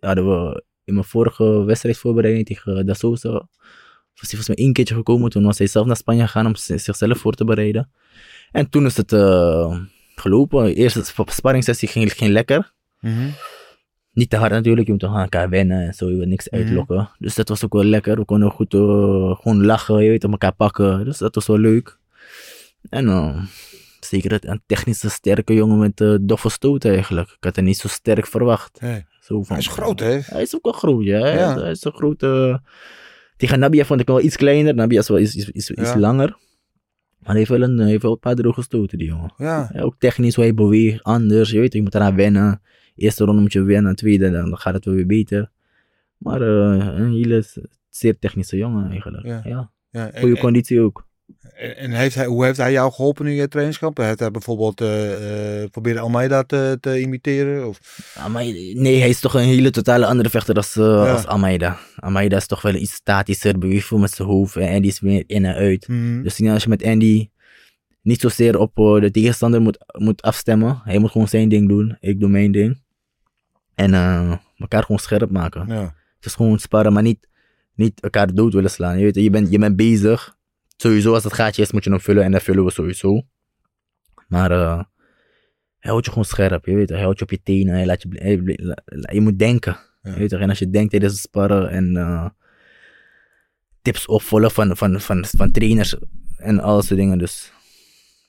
S4: hadden we in mijn vorige wedstrijdvoorbereiding tegen Da Sosa, was hij volgens mij één keertje gekomen. Toen was hij zelf naar Spanje gegaan om zichzelf voor te bereiden. En toen is het eh, gelopen. De eerste sp- sparringssessie ging, ging lekker. Niet te hard natuurlijk, je moet toch aan elkaar wennen en zo, je niks
S3: Mhm.
S4: uitlokken. Dus dat was ook wel lekker. We konden goed eh, gewoon lachen, je weet, op elkaar pakken. Dus dat was wel leuk. En eh, zeker een technische sterke jongen met eh doffe stoot eigenlijk. Ik had het niet zo sterk verwacht. Zo van,
S3: Hij is groot, hè?
S4: Hij is ook wel groot, ja. Hij
S3: Ja.
S4: is- Hij is een grote... Tegen Nabia vond ik wel iets kleiner. Nabia is wel iets, iets, iets, langer. Maar hij heeft wel een, hij heeft wel een paar droge stoten, die jongen.
S3: Ja.
S4: Ja, ook technisch hoe hij beweegt, anders. Je weet, je moet eraan wennen. Eerste ronde moet je wennen, tweede dan gaat het wel weer beter. Maar eh, een hele zeer technische jongen eigenlijk.
S3: Ja.
S4: Ja. Goede conditie ook.
S3: En heeft hij, hoe heeft hij jou geholpen in je trainingskamp? Heeft hij bijvoorbeeld proberen Almeida te, te imiteren? Of?
S4: Nee, hij is toch een hele totale andere vechter als, eh,
S3: Ja.
S4: als Almeida. Almeida is toch wel iets statischer, beweegt veel met zijn hoofd. En die is meer in en uit.
S3: Mhm.
S4: Dus als je met Andy niet zozeer op de tegenstander moet, moet afstemmen. Hij moet gewoon zijn ding doen. Ik doe mijn ding. En elkaar gewoon scherp maken.
S3: Ja.
S4: Het is gewoon sparren, maar niet, niet elkaar dood willen slaan. Je, weet, je, bent, je bent bezig. Sowieso, als het gaatje is, moet je hem vullen. En dat vullen we sowieso. Maar eh, hij houdt je gewoon scherp. Je weet, hij houdt je op je tenen. Hij laat je, hij je moet denken.
S3: Ja.
S4: Je weet, toch, en als je denkt tijdens het sparren en eh, tips opvolgen van, van, van, van trainers en al dat soort dingen. Dus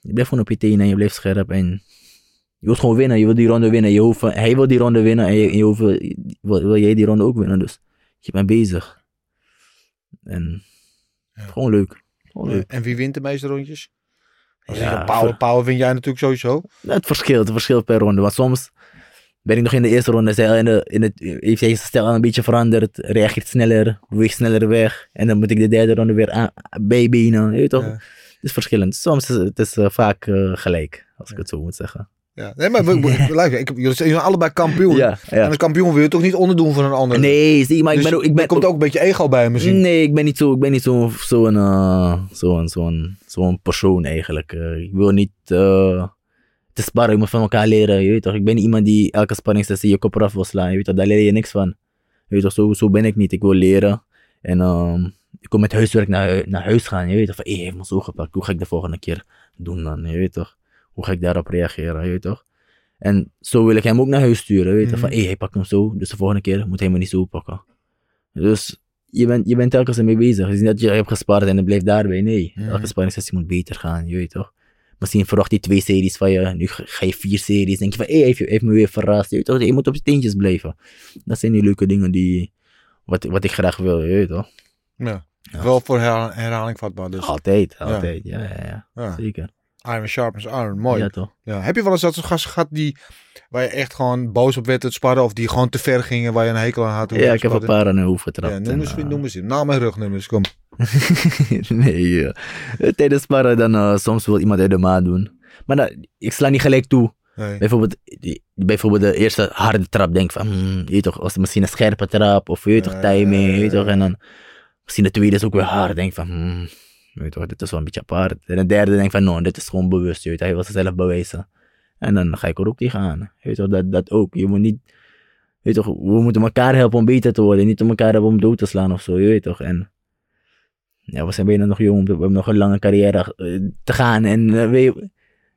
S4: je blijft gewoon op je tenen en je blijft scherp. En je wilt gewoon winnen. Je wil die ronde winnen. Je hoeft, hij wil die ronde winnen en je, je hoeft, wil, wil jij die ronde ook winnen. Dus je bent bezig. En
S3: Ja.
S4: gewoon leuk. Leuk.
S3: En wie wint de meeste rondjes? Als
S4: Ja,
S3: power, power win jij natuurlijk sowieso.
S4: Het verschilt, het verschilt per ronde. Want soms ben ik nog in de eerste ronde, in de, in het, heeft hij zijn stijl een beetje veranderd, reageert sneller, beweegt sneller weg. En dan moet ik de derde ronde weer aan, bijbenen. Je weet toch?
S3: Ja.
S4: Het is verschillend. Soms is het het is, eh, vaak eh, gelijk, als ik het zo moet zeggen.
S3: Ja. Nee, maar we- we- [laughs] luister, ik, jullie zijn allebei kampioen.
S4: Ja,
S3: En als kampioen wil je toch niet onderdoen van een ander.
S4: Nee, zie, maar ik
S3: Dus
S4: ben. Ik ben
S3: er komt ook een beetje ego bij misschien.
S4: Nee, ik ben niet zo, ik ben niet zo'n zo'n eh, zo'n zo'n zo'n persoon eigenlijk. Eh, ik wil niet eh, te sparren, ik moet van elkaar leren. Je weet toch, ik ben niet iemand die elke sparringssessie je kop eraf wil slaan. Je weet toch, daar leer je niks van. Je weet toch, zo, zo ben ik niet. Ik wil leren. En ehm, ik kom met huiswerk naar, naar huis gaan. Je weet toch, van, hé, hij heeft me zo gepakt. Hoe ga ik de volgende keer doen dan? Je weet toch, hoe ga ik daarop reageren? Je weet toch. En zo wil ik hem ook naar huis sturen. Je weet toch, van, hé, hij pakt hem zo. Dus de volgende keer moet hij me niet zo pakken. Dus je bent, je bent telkens ermee bezig. Het is niet dat je hebt gespart en het blijft daarbij. Nee,
S3: Mhm.
S4: elke sparringssessie moet beter gaan, je weet toch. Misschien verwacht hij twee series van je. Nu ga je vier series. denk je van, hé, hey, heeft, je- heeft me weer verrast. Je, weet toch? je moet op je teentjes blijven. Dat zijn die leuke dingen die, wat, wat ik graag wil, je weet toch?
S3: Ja.
S4: Ja.
S3: Wel voor herha- herhaling vatbaar. Dus.
S4: Altijd, altijd. Ja, ja, ja.
S3: Ja.
S4: Zeker.
S3: Iron sharpens iron. Mooi.
S4: Ja?
S3: Heb je wel eens dat soort gasten gehad die, waar je echt gewoon boos op werd het sparren? Of die gewoon te ver gingen waar je een hekel aan had?
S4: Ja, ik heb een paar aan hun hoofd getrapt.
S3: Ja, noem
S4: en,
S3: eens,
S4: eh,
S3: noem eens in. Naam en rugnummers, kom. [laughs]
S4: nee, tijdens sparren dan eh, soms wil iemand uit de maat doen. Maar dan, ik sla niet gelijk toe.
S3: Nee.
S4: Bijvoorbeeld, die- bijvoorbeeld de eerste harde trap denk van, hmm, je toch, als misschien een scherpe trap of je toch, timing, je toch. En dan misschien de tweede is ook weer hard, denk van, hmm, weet toch, dit is wel een beetje apart. En de derde denk van, no, dit is gewoon bewust, je weet, hij wil zichzelf bewijzen. En dan ga ik er ook. Je weet toch, dat, dat ook. Je moet niet, je weet toch, we moeten elkaar helpen om beter te worden, niet om elkaar helpen om dood te slaan of zo, je weet toch. En ja, we zijn bijna nog jong, we hebben nog een lange carrière eh, te gaan en weet je,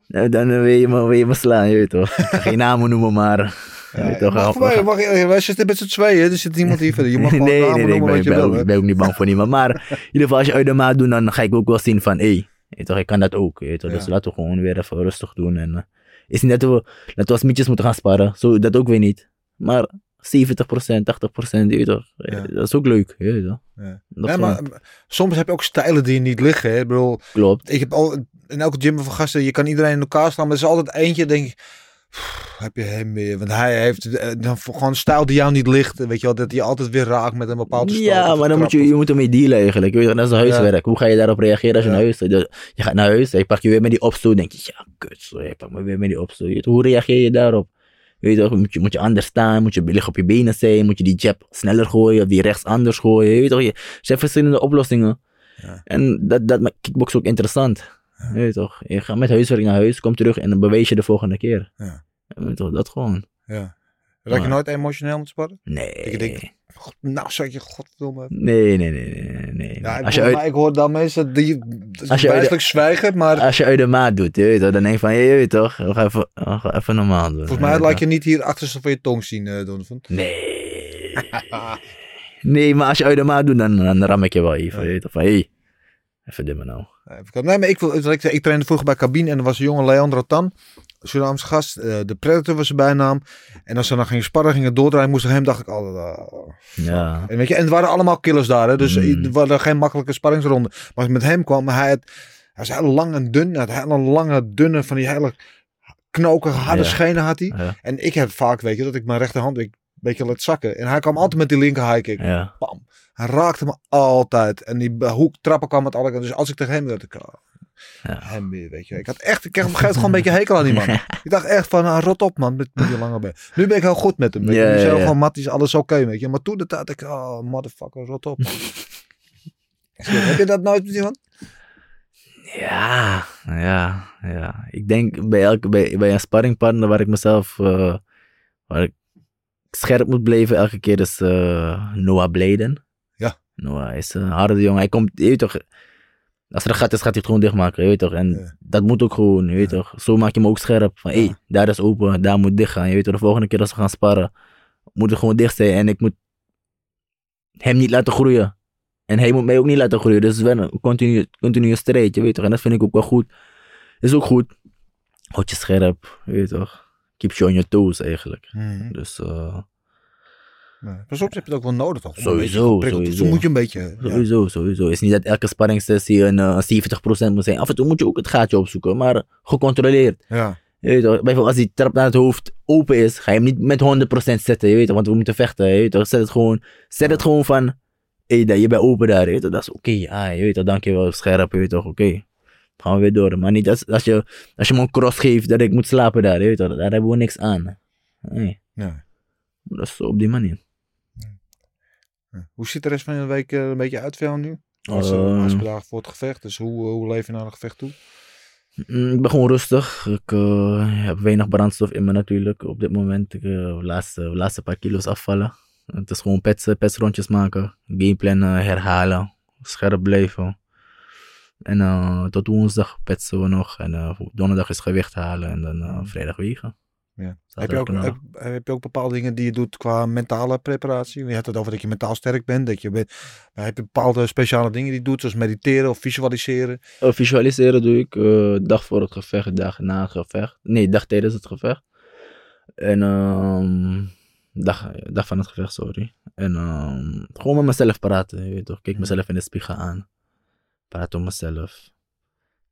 S4: nou, dan wil je, wil je slaan, je weet toch. Geen namen noemen, maar... weet toch,
S3: mag, wij,
S4: gaan-
S3: mag, wij zitten met z'n tweeën, er zit niemand hier verder. Je mag [laughs] gewoon
S4: nee, nee, nee, ik ben,
S3: wat je
S4: ik ben
S3: wil.
S4: ook,
S3: hè.
S4: ik ben ook niet bang voor niemand. Maar in ieder geval, als je uit de maat doet, dan ga ik ook wel zien van, hé, hey, toch, ik kan dat ook. Toch, Dus
S3: Ja.
S4: laten we gewoon weer even rustig doen. En, eh, is niet dat we, dat we als mietjes moeten gaan sparen, zo, dat ook weer niet. Maar 70%, 80%, je weet toch, eh,
S3: Ja.
S4: dat is ook leuk. Je weet toch.
S3: Ja.
S4: Gewoon-
S3: maar eh, soms heb je ook stijlen die niet liggen. Hè. Ik bedoel,
S4: Klopt.
S3: ik heb al in elke gym van gasten, je kan iedereen in elkaar slaan, maar er is altijd eentje, denk ik, heb je hem weer. Want hij heeft eh, dan gewoon een stijl die jou niet ligt. Weet je wel, dat hij altijd weer raakt met een bepaalde stoot
S4: Ja, maar dan moet je, je moet ermee dealen eigenlijk. Je weet toch, dat is huiswerk. Hoe ga je daarop reageren als je
S3: Ja.
S4: naar huis gaat? Dus Je gaat naar huis, je pakt je weer met die opstoot. denk je, ja, kut, zo, je pakt me weer met die opstoot. Je toch, Hoe reageer je daarop? Je Weet je toch, moet je, moet je anders staan? Moet je liggen op je benen zijn? Moet je die jab sneller gooien? Of die rechts anders gooien? Je weet toch, je, er zijn verschillende oplossingen.
S3: Ja.
S4: En dat, dat maakt kickbox ook interessant. Je weet toch, je gaat met huiswerk naar huis, komt terug en dan bewees je de volgende keer.
S3: Ja.
S4: Toch, dat gewoon.
S3: Ja. Raak je nooit emotioneel met sparren?
S4: Nee.
S3: Ik denk, God, nou zeg je, godverdomme.
S4: Nee, nee, nee, nee, nee.
S3: Ja, ik,
S4: als, je
S3: hoor,
S4: uit,
S3: maar ik hoor dan mensen die wijselijk zwijgen, maar
S4: als je uit de maat doet, je weet toch, dan denk je van, je weet toch, we gaan even, we gaan even normaal doen.
S3: volgens mij laat je niet hier achterste van je tong zien, Donovan.
S4: Nee. [laughs] nee, maar als je uit de maat doet, dan, dan ram ik je wel even. Je weet toch, van, hé, hey, even dimmen nou.
S3: Nee, even kijken. Nee, maar ik, wil, ik, ik trainde vroeger bij Cabine en er was een jonge Leandro Tan, Surinaamse gast. eh, de Predator was zijn bijnaam. En als ze dan gingen sparren, gingen doordraaien, moest ik hem, dacht ik altijd... ah.
S4: Ja.
S3: En, weet je, en het waren allemaal killers daar, hè, dus
S4: Mm.
S3: er waren geen makkelijke sparringsronden. Maar als ik met hem kwam, hij, had, hij was heel lang en dun. Hij had hele lange, dunne, van die hele knokige, harde
S4: Ja.
S3: schenen had hij.
S4: Ja.
S3: En ik heb vaak, weet je, dat ik mijn rechterhand een beetje laat zakken. En hij kwam altijd met die linker high kick.
S4: Ja.
S3: Bam. Hij raakte me altijd. En die hoek trappen kwam met alle kanten. Dus als ik tegen hem dacht ik, oh,
S4: Ja.
S3: hem weer, weet je. Ik had echt, ik kreeg op een gegeven moment gewoon een [laughs] beetje hekel aan die man. ik dacht echt van, ah, rot op man, met, met die lange been. Nu ben ik heel goed met hem. Weet je. Nu zijn gewoon matties, alles oké, weet je. Maar toen de tijd, ik, oh, motherfucker, rot op. [laughs] Heb je dat nooit met iemand?
S4: Ja, ja, ja. Ik denk bij, elke, bij, bij een sparringpartner waar ik mezelf, eh, waar ik scherp moet blijven elke keer is eh, Noah Bladen. Noah is een harde jongen. Hij komt, je weet toch, als er een gat is, gaat hij het gewoon dichtmaken, je weet toch. En
S3: Ja.
S4: dat moet ook gewoon, je weet toch. Zo maak je hem ook scherp. Van, hé, hey, daar is open, daar moet dicht gaan. Je weet toch, de volgende keer als we gaan sparren, moet het gewoon dicht zijn. En ik moet hem niet laten groeien. En hij moet mij ook niet laten groeien. Dus het is wel een continu, continue strijd, je weet toch. En dat vind ik ook wel goed. Is ook goed. Houd je scherp, je weet toch. Keep you on your toes eigenlijk. Dus
S3: Nee. Maar soms heb je het ook wel nodig, toch? Om
S4: Sowieso, sowieso.
S3: Moet je een beetje... ja.
S4: sowieso, sowieso. Het is niet dat elke sparringssessie een eh, 70% moet zijn. Af en toe moet je ook het gaatje opzoeken, maar gecontroleerd.
S3: Ja.
S4: Je weet toch, bijvoorbeeld als die trap naar het hoofd open is, ga je hem niet met 100% zetten, je weet toch, want we moeten vechten, je weet toch. Zet het gewoon, zet het gewoon van, hé, hey, je bent open daar, je weet toch, dat is oké, ah, je weet toch, dankjewel, scherp, je weet toch, oké. Gaan we weer door, maar niet als, als, je, als je me een cross geeft dat ik moet slapen daar, je weet toch, daar hebben we niks aan. Nee,
S3: Ja.
S4: dat is op die manier.
S3: Hoe ziet de rest van de week eh, een beetje uit voor jou nu? Als
S4: Eh,
S3: dagen voor het gevecht, dus hoe, hoe leef je naar een gevecht toe?
S4: Mm, Ik ben gewoon rustig. Ik eh, heb weinig brandstof in me natuurlijk op dit moment. Ik uh, laatste, laatste paar kilo's afvallen. Het is gewoon petsen, petsrondjes maken, gameplannen herhalen, scherp blijven. En tot woensdag petsen we nog. En donderdag is gewicht halen en dan vrijdag wegen.
S3: Ja. Heb je, ook, heb, heb je ook bepaalde dingen die je doet qua mentale preparatie? Je had het over dat je mentaal sterk bent. Dat je bent maar heb je bepaalde speciale dingen die je doet, zoals mediteren of visualiseren?
S4: Eh, visualiseren doe ik eh, dag voor het gevecht, dag na het gevecht. Nee, dag tijdens het gevecht. En ehm dag, dag van het gevecht, sorry. En ehm, gewoon met mezelf praten, je weet toch. Kijk mezelf in de spiegel aan. Praat om mezelf.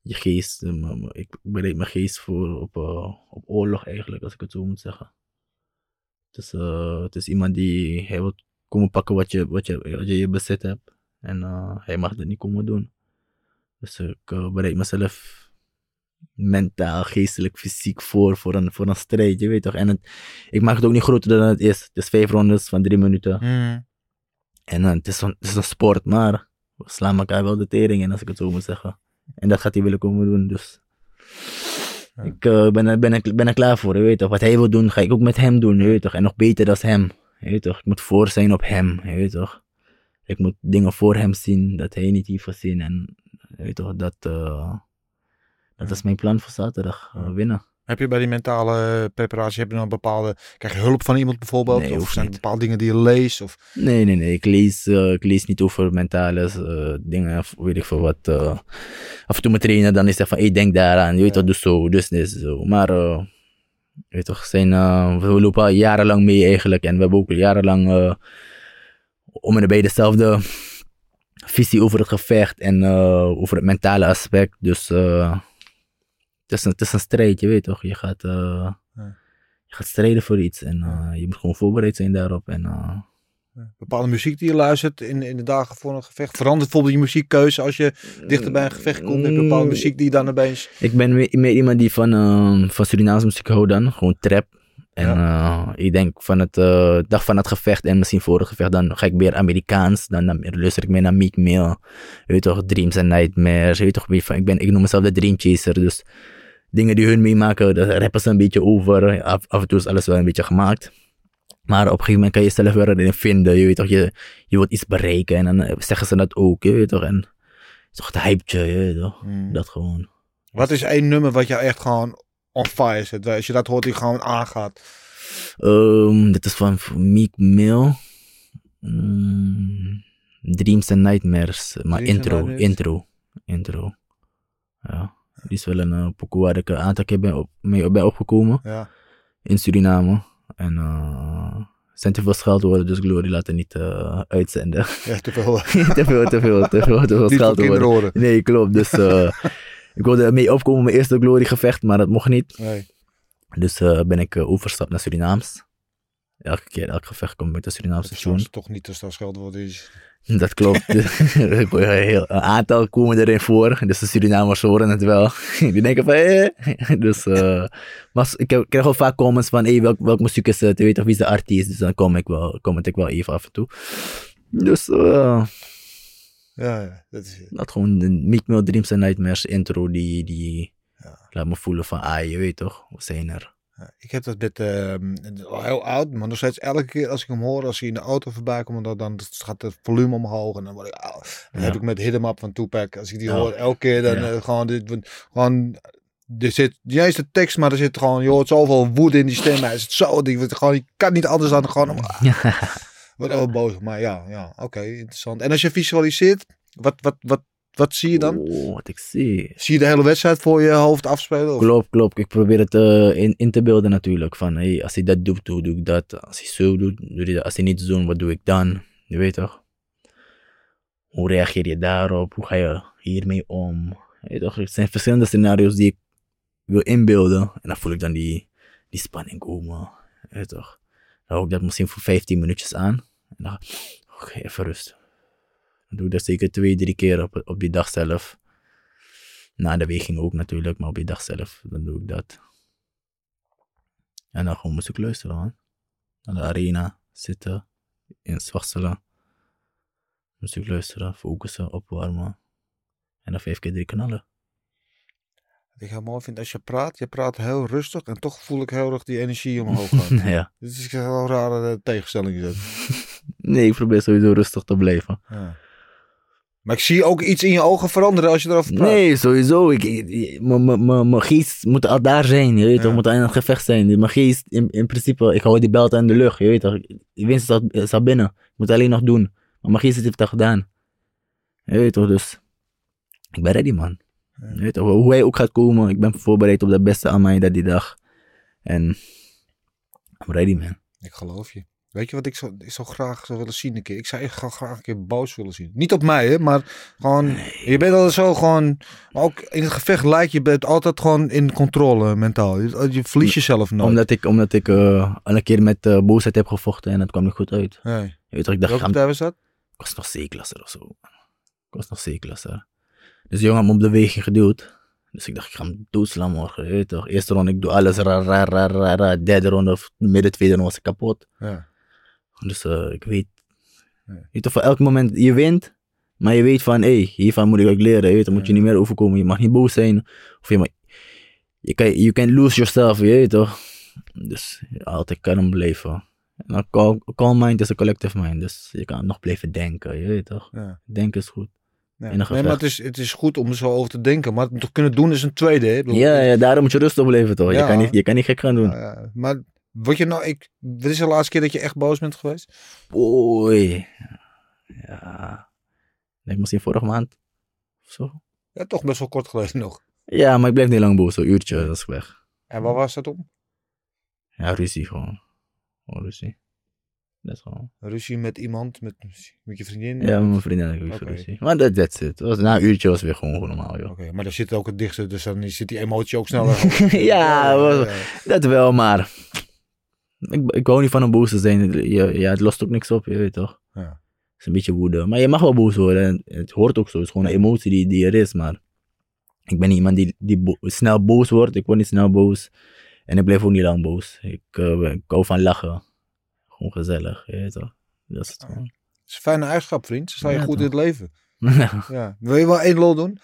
S4: Je geest, eh, ik bereid mijn geest voor op, eh, op oorlog eigenlijk, als ik het zo moet zeggen. Het is, eh, het is iemand die, hij wil komen pakken wat je, wat je, wat je, je bezit hebt. En hij mag dat niet komen doen. Dus ik bereid mezelf mentaal, geestelijk, fysiek voor, voor een, voor een strijd, je weet toch. En het, ik maak het ook niet groter dan het is. Het is vijf rondes van drie minuten. En eh, het, is een, het is een sport, maar we slaan elkaar wel de tering in, als ik het zo moet zeggen. En dat gaat hij willen komen doen, dus...
S3: Ja.
S4: Ik eh, ben, er- ben, er- ben er klaar voor, je weet toch. Wat hij wil doen, ga ik ook met hem doen, je weet toch. En nog beter dan hem, je weet toch. Ik moet voor zijn op hem, je weet toch. Ik moet dingen voor hem zien, dat hij niet heeft gezien. En je weet toch, dat, eh, dat is mijn plan voor zaterdag, eh, winnen.
S3: Heb je bij die mentale preparatie, heb je dan bepaalde, krijg je hulp van iemand bijvoorbeeld?
S4: Nee,
S3: of zijn er
S4: niet.
S3: bepaalde dingen die je leest? Of,
S4: Nee, nee, nee. Ik lees, eh, ik lees niet over mentale eh, dingen, of weet ik veel wat. eh. af en toe mijn trainer dan is hij van, hey, denk daaraan. Je weet
S3: Ja.
S4: toch, doe zo, dus dit, zo. Maar, weet toch, zijn, we lopen al jarenlang mee eigenlijk. En we hebben ook jarenlang om en bij dezelfde visie over het gevecht en over het mentale aspect. Dus eh, het, is een, het is een strijd, je weet toch. Je gaat, eh,
S3: Ja.
S4: je gaat strijden voor iets en eh, je moet gewoon voorbereid zijn daarop. En, eh,
S3: bepaalde muziek die je luistert in, in de dagen voor een gevecht? Verandert bijvoorbeeld je muziekkeuze als je dichter bij een gevecht komt? Heb je bepaalde
S4: Mm.
S3: muziek die je dan opeens...
S4: Ik ben meer, meer iemand die van, eh, van Surinaamse muziek houdt dan. Gewoon trap. En ik denk van het dag van het gevecht en misschien voor het gevecht, dan ga ik meer Amerikaans. Dan, dan luister ik meer naar Meek Mill. Je weet toch, Dreams and Nightmares. Je weet toch, ik, ben, ik noem mezelf de Dream Chaser. Dus dingen die hun meemaken, daar rappen ze een beetje over. Af, af en toe is alles wel een beetje gemaakt. Maar op een gegeven moment kan je jezelf weer erin vinden. Je weet toch, je, je wilt iets bereiken. En dan eh, zeggen ze dat ook. Je weet toch, en toch de hype, je weet toch.
S3: Mm.
S4: Dat gewoon.
S3: Wat is één nummer wat jou echt gewoon on fire zet? Als je dat hoort, die gewoon aangaat.
S4: Ehm, dit is van Meek Mill. Mm, Dreams and Nightmares. Maar
S3: Dreams and
S4: intro,
S3: Nightmares?
S4: intro, intro. Ja. Die is wel een uh, pokoe waar ik een aantal keer ben op, mee ben opgekomen.
S3: Ja.
S4: In Suriname. En eh zijn te veel scheldwoorden, dus Glory laat het niet eh, uitzenden.
S3: Ja, te veel. [laughs]
S4: te veel, te veel, te veel, te veel scheldwoorden.
S3: kinderoren.
S4: Nee, klopt. Dus eh, [laughs] ik wilde mee opkomen mijn eerste Glory gevecht, maar dat mocht niet.
S3: Nee.
S4: Dus eh, ben ik overstapt naar Surinaams. Elke keer, elk gevecht komt met de Surinaamse
S3: Dat
S4: tune.
S3: is toch niet te snel scheldwoord is.
S4: Dat klopt. [laughs] [laughs] Een aantal komen erin voor. Dus de Surinamers horen het wel. [laughs] Die denken van, eh. Dus, uh, maar ik, heb, ik krijg wel vaak comments van, hey, welk, welk muziek is het? Je weet of wie is de artiest? Dus dan kom ik wel, comment ik wel even af en toe. Dus, uh,
S3: ja, ja, dat is het.
S4: Dat gewoon de Meek Mill Dreams and Nightmares intro, die, die
S3: Ja.
S4: laat me voelen van, ah, je weet toch, we zijn er.
S3: Ja, Ik heb dat met, ehm, al heel oud, maar nog steeds elke keer als ik hem hoor, als hij in de auto voorbij komt, dan, dan gaat het volume omhoog en dan word ik, dan
S4: Ja.
S3: heb ik met Hit 'em Up van Tupac, als ik die
S4: Ja.
S3: hoor, elke keer dan
S4: Ja.
S3: eh, gewoon, dit, gewoon, er zit eens de tekst, maar er zit gewoon, je hoort zoveel woede in die stem, hij is zo, die, gewoon, je kan niet anders dan gewoon, ah, wordt wel boos, maar ja, ja, oké, interessant. En als je visualiseert, wat, wat, wat, wat zie je dan?
S4: Oh, wat ik zie.
S3: Zie je de hele wedstrijd voor je hoofd afspelen? Of?
S4: Klopt, klopt. Ik probeer het eh, in, in te beelden natuurlijk. Van, hey, als hij dat doet, hoe doe ik dat? Als hij zo doet, doe hij dat. Als hij niet zo doet, wat doe ik dan? Je weet toch? Hoe reageer je daarop? Hoe ga je hiermee om? Je weet toch? Het zijn verschillende scenario's die ik wil inbeelden. En dan voel ik dan die, die spanning komen. Je weet toch? Dan hou ik dat misschien voor 15 minuutjes aan. En dan, oké, even rust. Dan doe ik dat zeker twee, drie keer op, op die dag zelf. Na de weging ook natuurlijk, maar op die dag zelf, dan doe ik dat. En dan gewoon muziek luisteren, man. Naar de arena, zitten, in zwachtelen. Muziek luisteren, focussen, opwarmen. En dan vijf keer drie knallen.
S3: Wat ik heel mooi vind, als je praat, je praat heel rustig en toch voel ik heel erg die energie omhoog gaan. [laughs]
S4: ja.
S3: Dit is een heel rare tegenstelling. [laughs]
S4: Nee, ik probeer sowieso rustig te blijven.
S3: Ja. Maar ik zie ook iets in je ogen veranderen als je erover praat.
S4: Nee, sowieso. Mijn geest moet al daar zijn. Je weet
S3: Ja.
S4: toch, moet al in het gevecht zijn. Mijn geest, in, in principe, ik hou die belt aan de lucht. Je weet toch, de winst staat, binnen. Ik moet alleen nog doen. Maar mijn geest heeft het al gedaan. Je weet toch, dus. Ik ben ready, man. Je weet toch, hoe hij ook gaat komen. Ik ben voorbereid op de beste aan mij dat die dag. En. I'm ready, man.
S3: Ik geloof je. Weet je wat ik zo, ik zou graag zou willen zien een keer? Ik zou echt gra- graag een keer boos willen zien. Niet op mij, hè, maar gewoon... Je bent altijd zo gewoon... maar Ook in het gevecht lijkt je bent altijd gewoon in controle mentaal. Je, je verliest jezelf nooit.
S4: Omdat ik, omdat ik al een keer met eh boosheid heb gevochten en dat kwam niet goed uit.
S3: Nee.
S4: Je weet toch, ik dacht,
S3: Welke was dat?
S4: Ik was nog C-klasser of zo. Ik was nog C-klasser. Dus die jongen had me op de weging geduwd. Dus ik dacht, ik ga hem doodslaan morgen. Je weet toch? Eerste ronde, ik doe alles raar, raar, raar. Derde ronde, of midden tweede ronde was ik kapot.
S3: Ja.
S4: Dus eh, ik weet. Weet toch, voor elk moment, je wint. Maar je weet van, hé, hey, hiervan moet ik ook leren. Je weet toch, moet je niet meer overkomen. Je mag niet boos zijn. Of je mag... Je kan, you can't lose yourself, je weet toch? Dus altijd kalm blijven. En dan calm, calm mind is een collective mind. Dus je kan nog blijven denken, je weet toch?
S3: Ja.
S4: Denken is goed.
S3: Nee,
S4: een
S3: nee maar het is, het is goed om er zo over te denken. Maar het toch kunnen doen is een tweede. Hè?
S4: Ja, ja, daarom moet je rustig blijven toch?
S3: Ja.
S4: Je, kan niet, je kan niet gek gaan doen.
S3: Ja, ja. Maar wat je nou... Ik, wat is de laatste keer dat je echt boos bent geweest?
S4: Oei. Ja. Ik denk misschien vorige maand. Of zo.
S3: Ja, toch best wel kort geleden nog.
S4: Ja, maar ik blijf niet lang boos. Zo'n uurtje, dat is weg.
S3: En waar was dat om?
S4: Ja, ruzie gewoon. Gewoon ruzie. Dat is gewoon.
S3: Ruzie met iemand, met, met je vriendin?
S4: Ja, met mijn vriendin heb ik
S3: Oké.
S4: ruzie. Maar dat it. Het Was, na een uurtje was het weer gewoon normaal, joh.
S3: Oké, maar daar zit ook het dichtste, dus dan zit die emotie ook sneller. [laughs]
S4: Ja. Dat wel, maar. Ik, ik hou niet van een boos te zijn. Je, ja, het lost ook niks op, je weet toch?
S3: Ja.
S4: Het is een beetje woede. Maar je mag wel boos worden. En het hoort ook zo. Het is gewoon een emotie die, die er is. Maar ik ben niet iemand die, die bo- snel boos wordt. Ik word niet snel boos. En ik blijf ook niet lang boos. Ik, eh, ik hou van lachen. Gewoon gezellig, je weet toch? Dat is het gewoon.
S3: Is een fijne eigenschap, vriend. Ze staan je
S4: Ja,
S3: goed
S4: toch.
S3: in het leven. [laughs] Ja. Wil je wel één lol doen?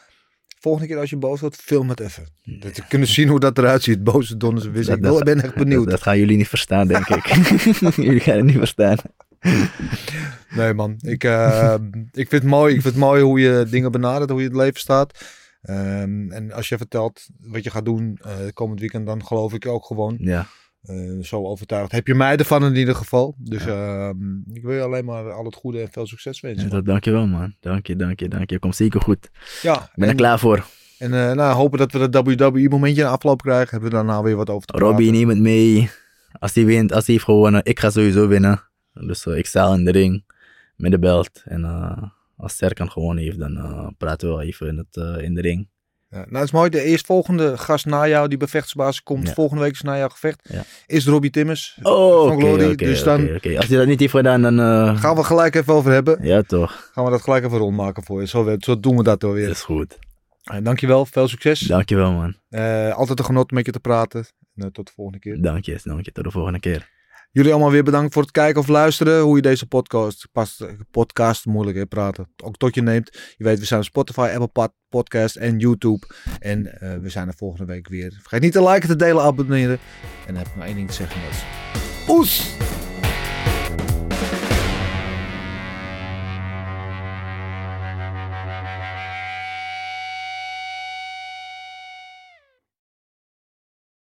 S3: Volgende keer als je boos wordt, film het even. Dat we kunnen zien hoe dat eruit ziet. Boze donders. Ik
S4: Dat-
S3: ben echt benieuwd.
S4: Dat, dat gaan jullie niet verstaan, denk ik. [laughs] jullie gaan het niet verstaan.
S3: Nee man, ik, eh, ik vind het mooi. Ik vind het mooi hoe je dingen benadert, hoe je het leven staat. Ehm, en als je vertelt wat je gaat doen eh, komend weekend, dan geloof ik ook gewoon.
S4: Ja,
S3: eh, zo overtuigd. Heb je mij ervan in ieder geval. Dus ehm, ik wil je alleen maar al het goede en veel succes wensen.
S4: dat, dankjewel man. Dank je, dank je, dank je. Komt zeker goed.
S3: Ja,
S4: Ik ben er klaar voor.
S3: en eh, nou, hopen dat we dat WWE momentje in afloop krijgen. Hebben we daarna weer wat over te praten.
S4: Robbie, het mee. Als hij wint, als hij heeft gewonnen, ik ga sowieso winnen. Dus eh, ik sta in de ring met de belt. En als Serkan gewonnen heeft, dan praten we wel even in, het, in de ring.
S3: Ja, nou, het is mooi. De eerstvolgende gast na jou, die bij Vechtsbasis komt,
S4: Ja.
S3: volgende week is na jouw gevecht,
S4: Ja.
S3: is Robbie Timmers.
S4: Oh,
S3: van Glory. dus dan.
S4: Als hij dat niet heeft gedaan, dan... eh,
S3: gaan we gelijk even over hebben.
S4: Ja, toch.
S3: Gaan we dat gelijk even rondmaken voor je. Zo, zo doen we dat
S4: Dat
S3: alweer.
S4: is goed.
S3: Uh, dankjewel, veel succes.
S4: Dankjewel, man.
S3: Eh, altijd een genot met je te praten. En, eh, tot de volgende keer.
S4: Dank je, dank je. Tot de volgende keer.
S3: Jullie allemaal weer bedankt voor het kijken of luisteren. Hoe je deze podcast, past, podcast moeilijk hè, praten, ook tot je neemt. Je weet, we zijn op Spotify, Apple Pod- Podcast en YouTube. En eh, we zijn er volgende week weer. Vergeet niet te liken, te delen, abonneren. En dan heb ik maar één ding te zeggen. Dat!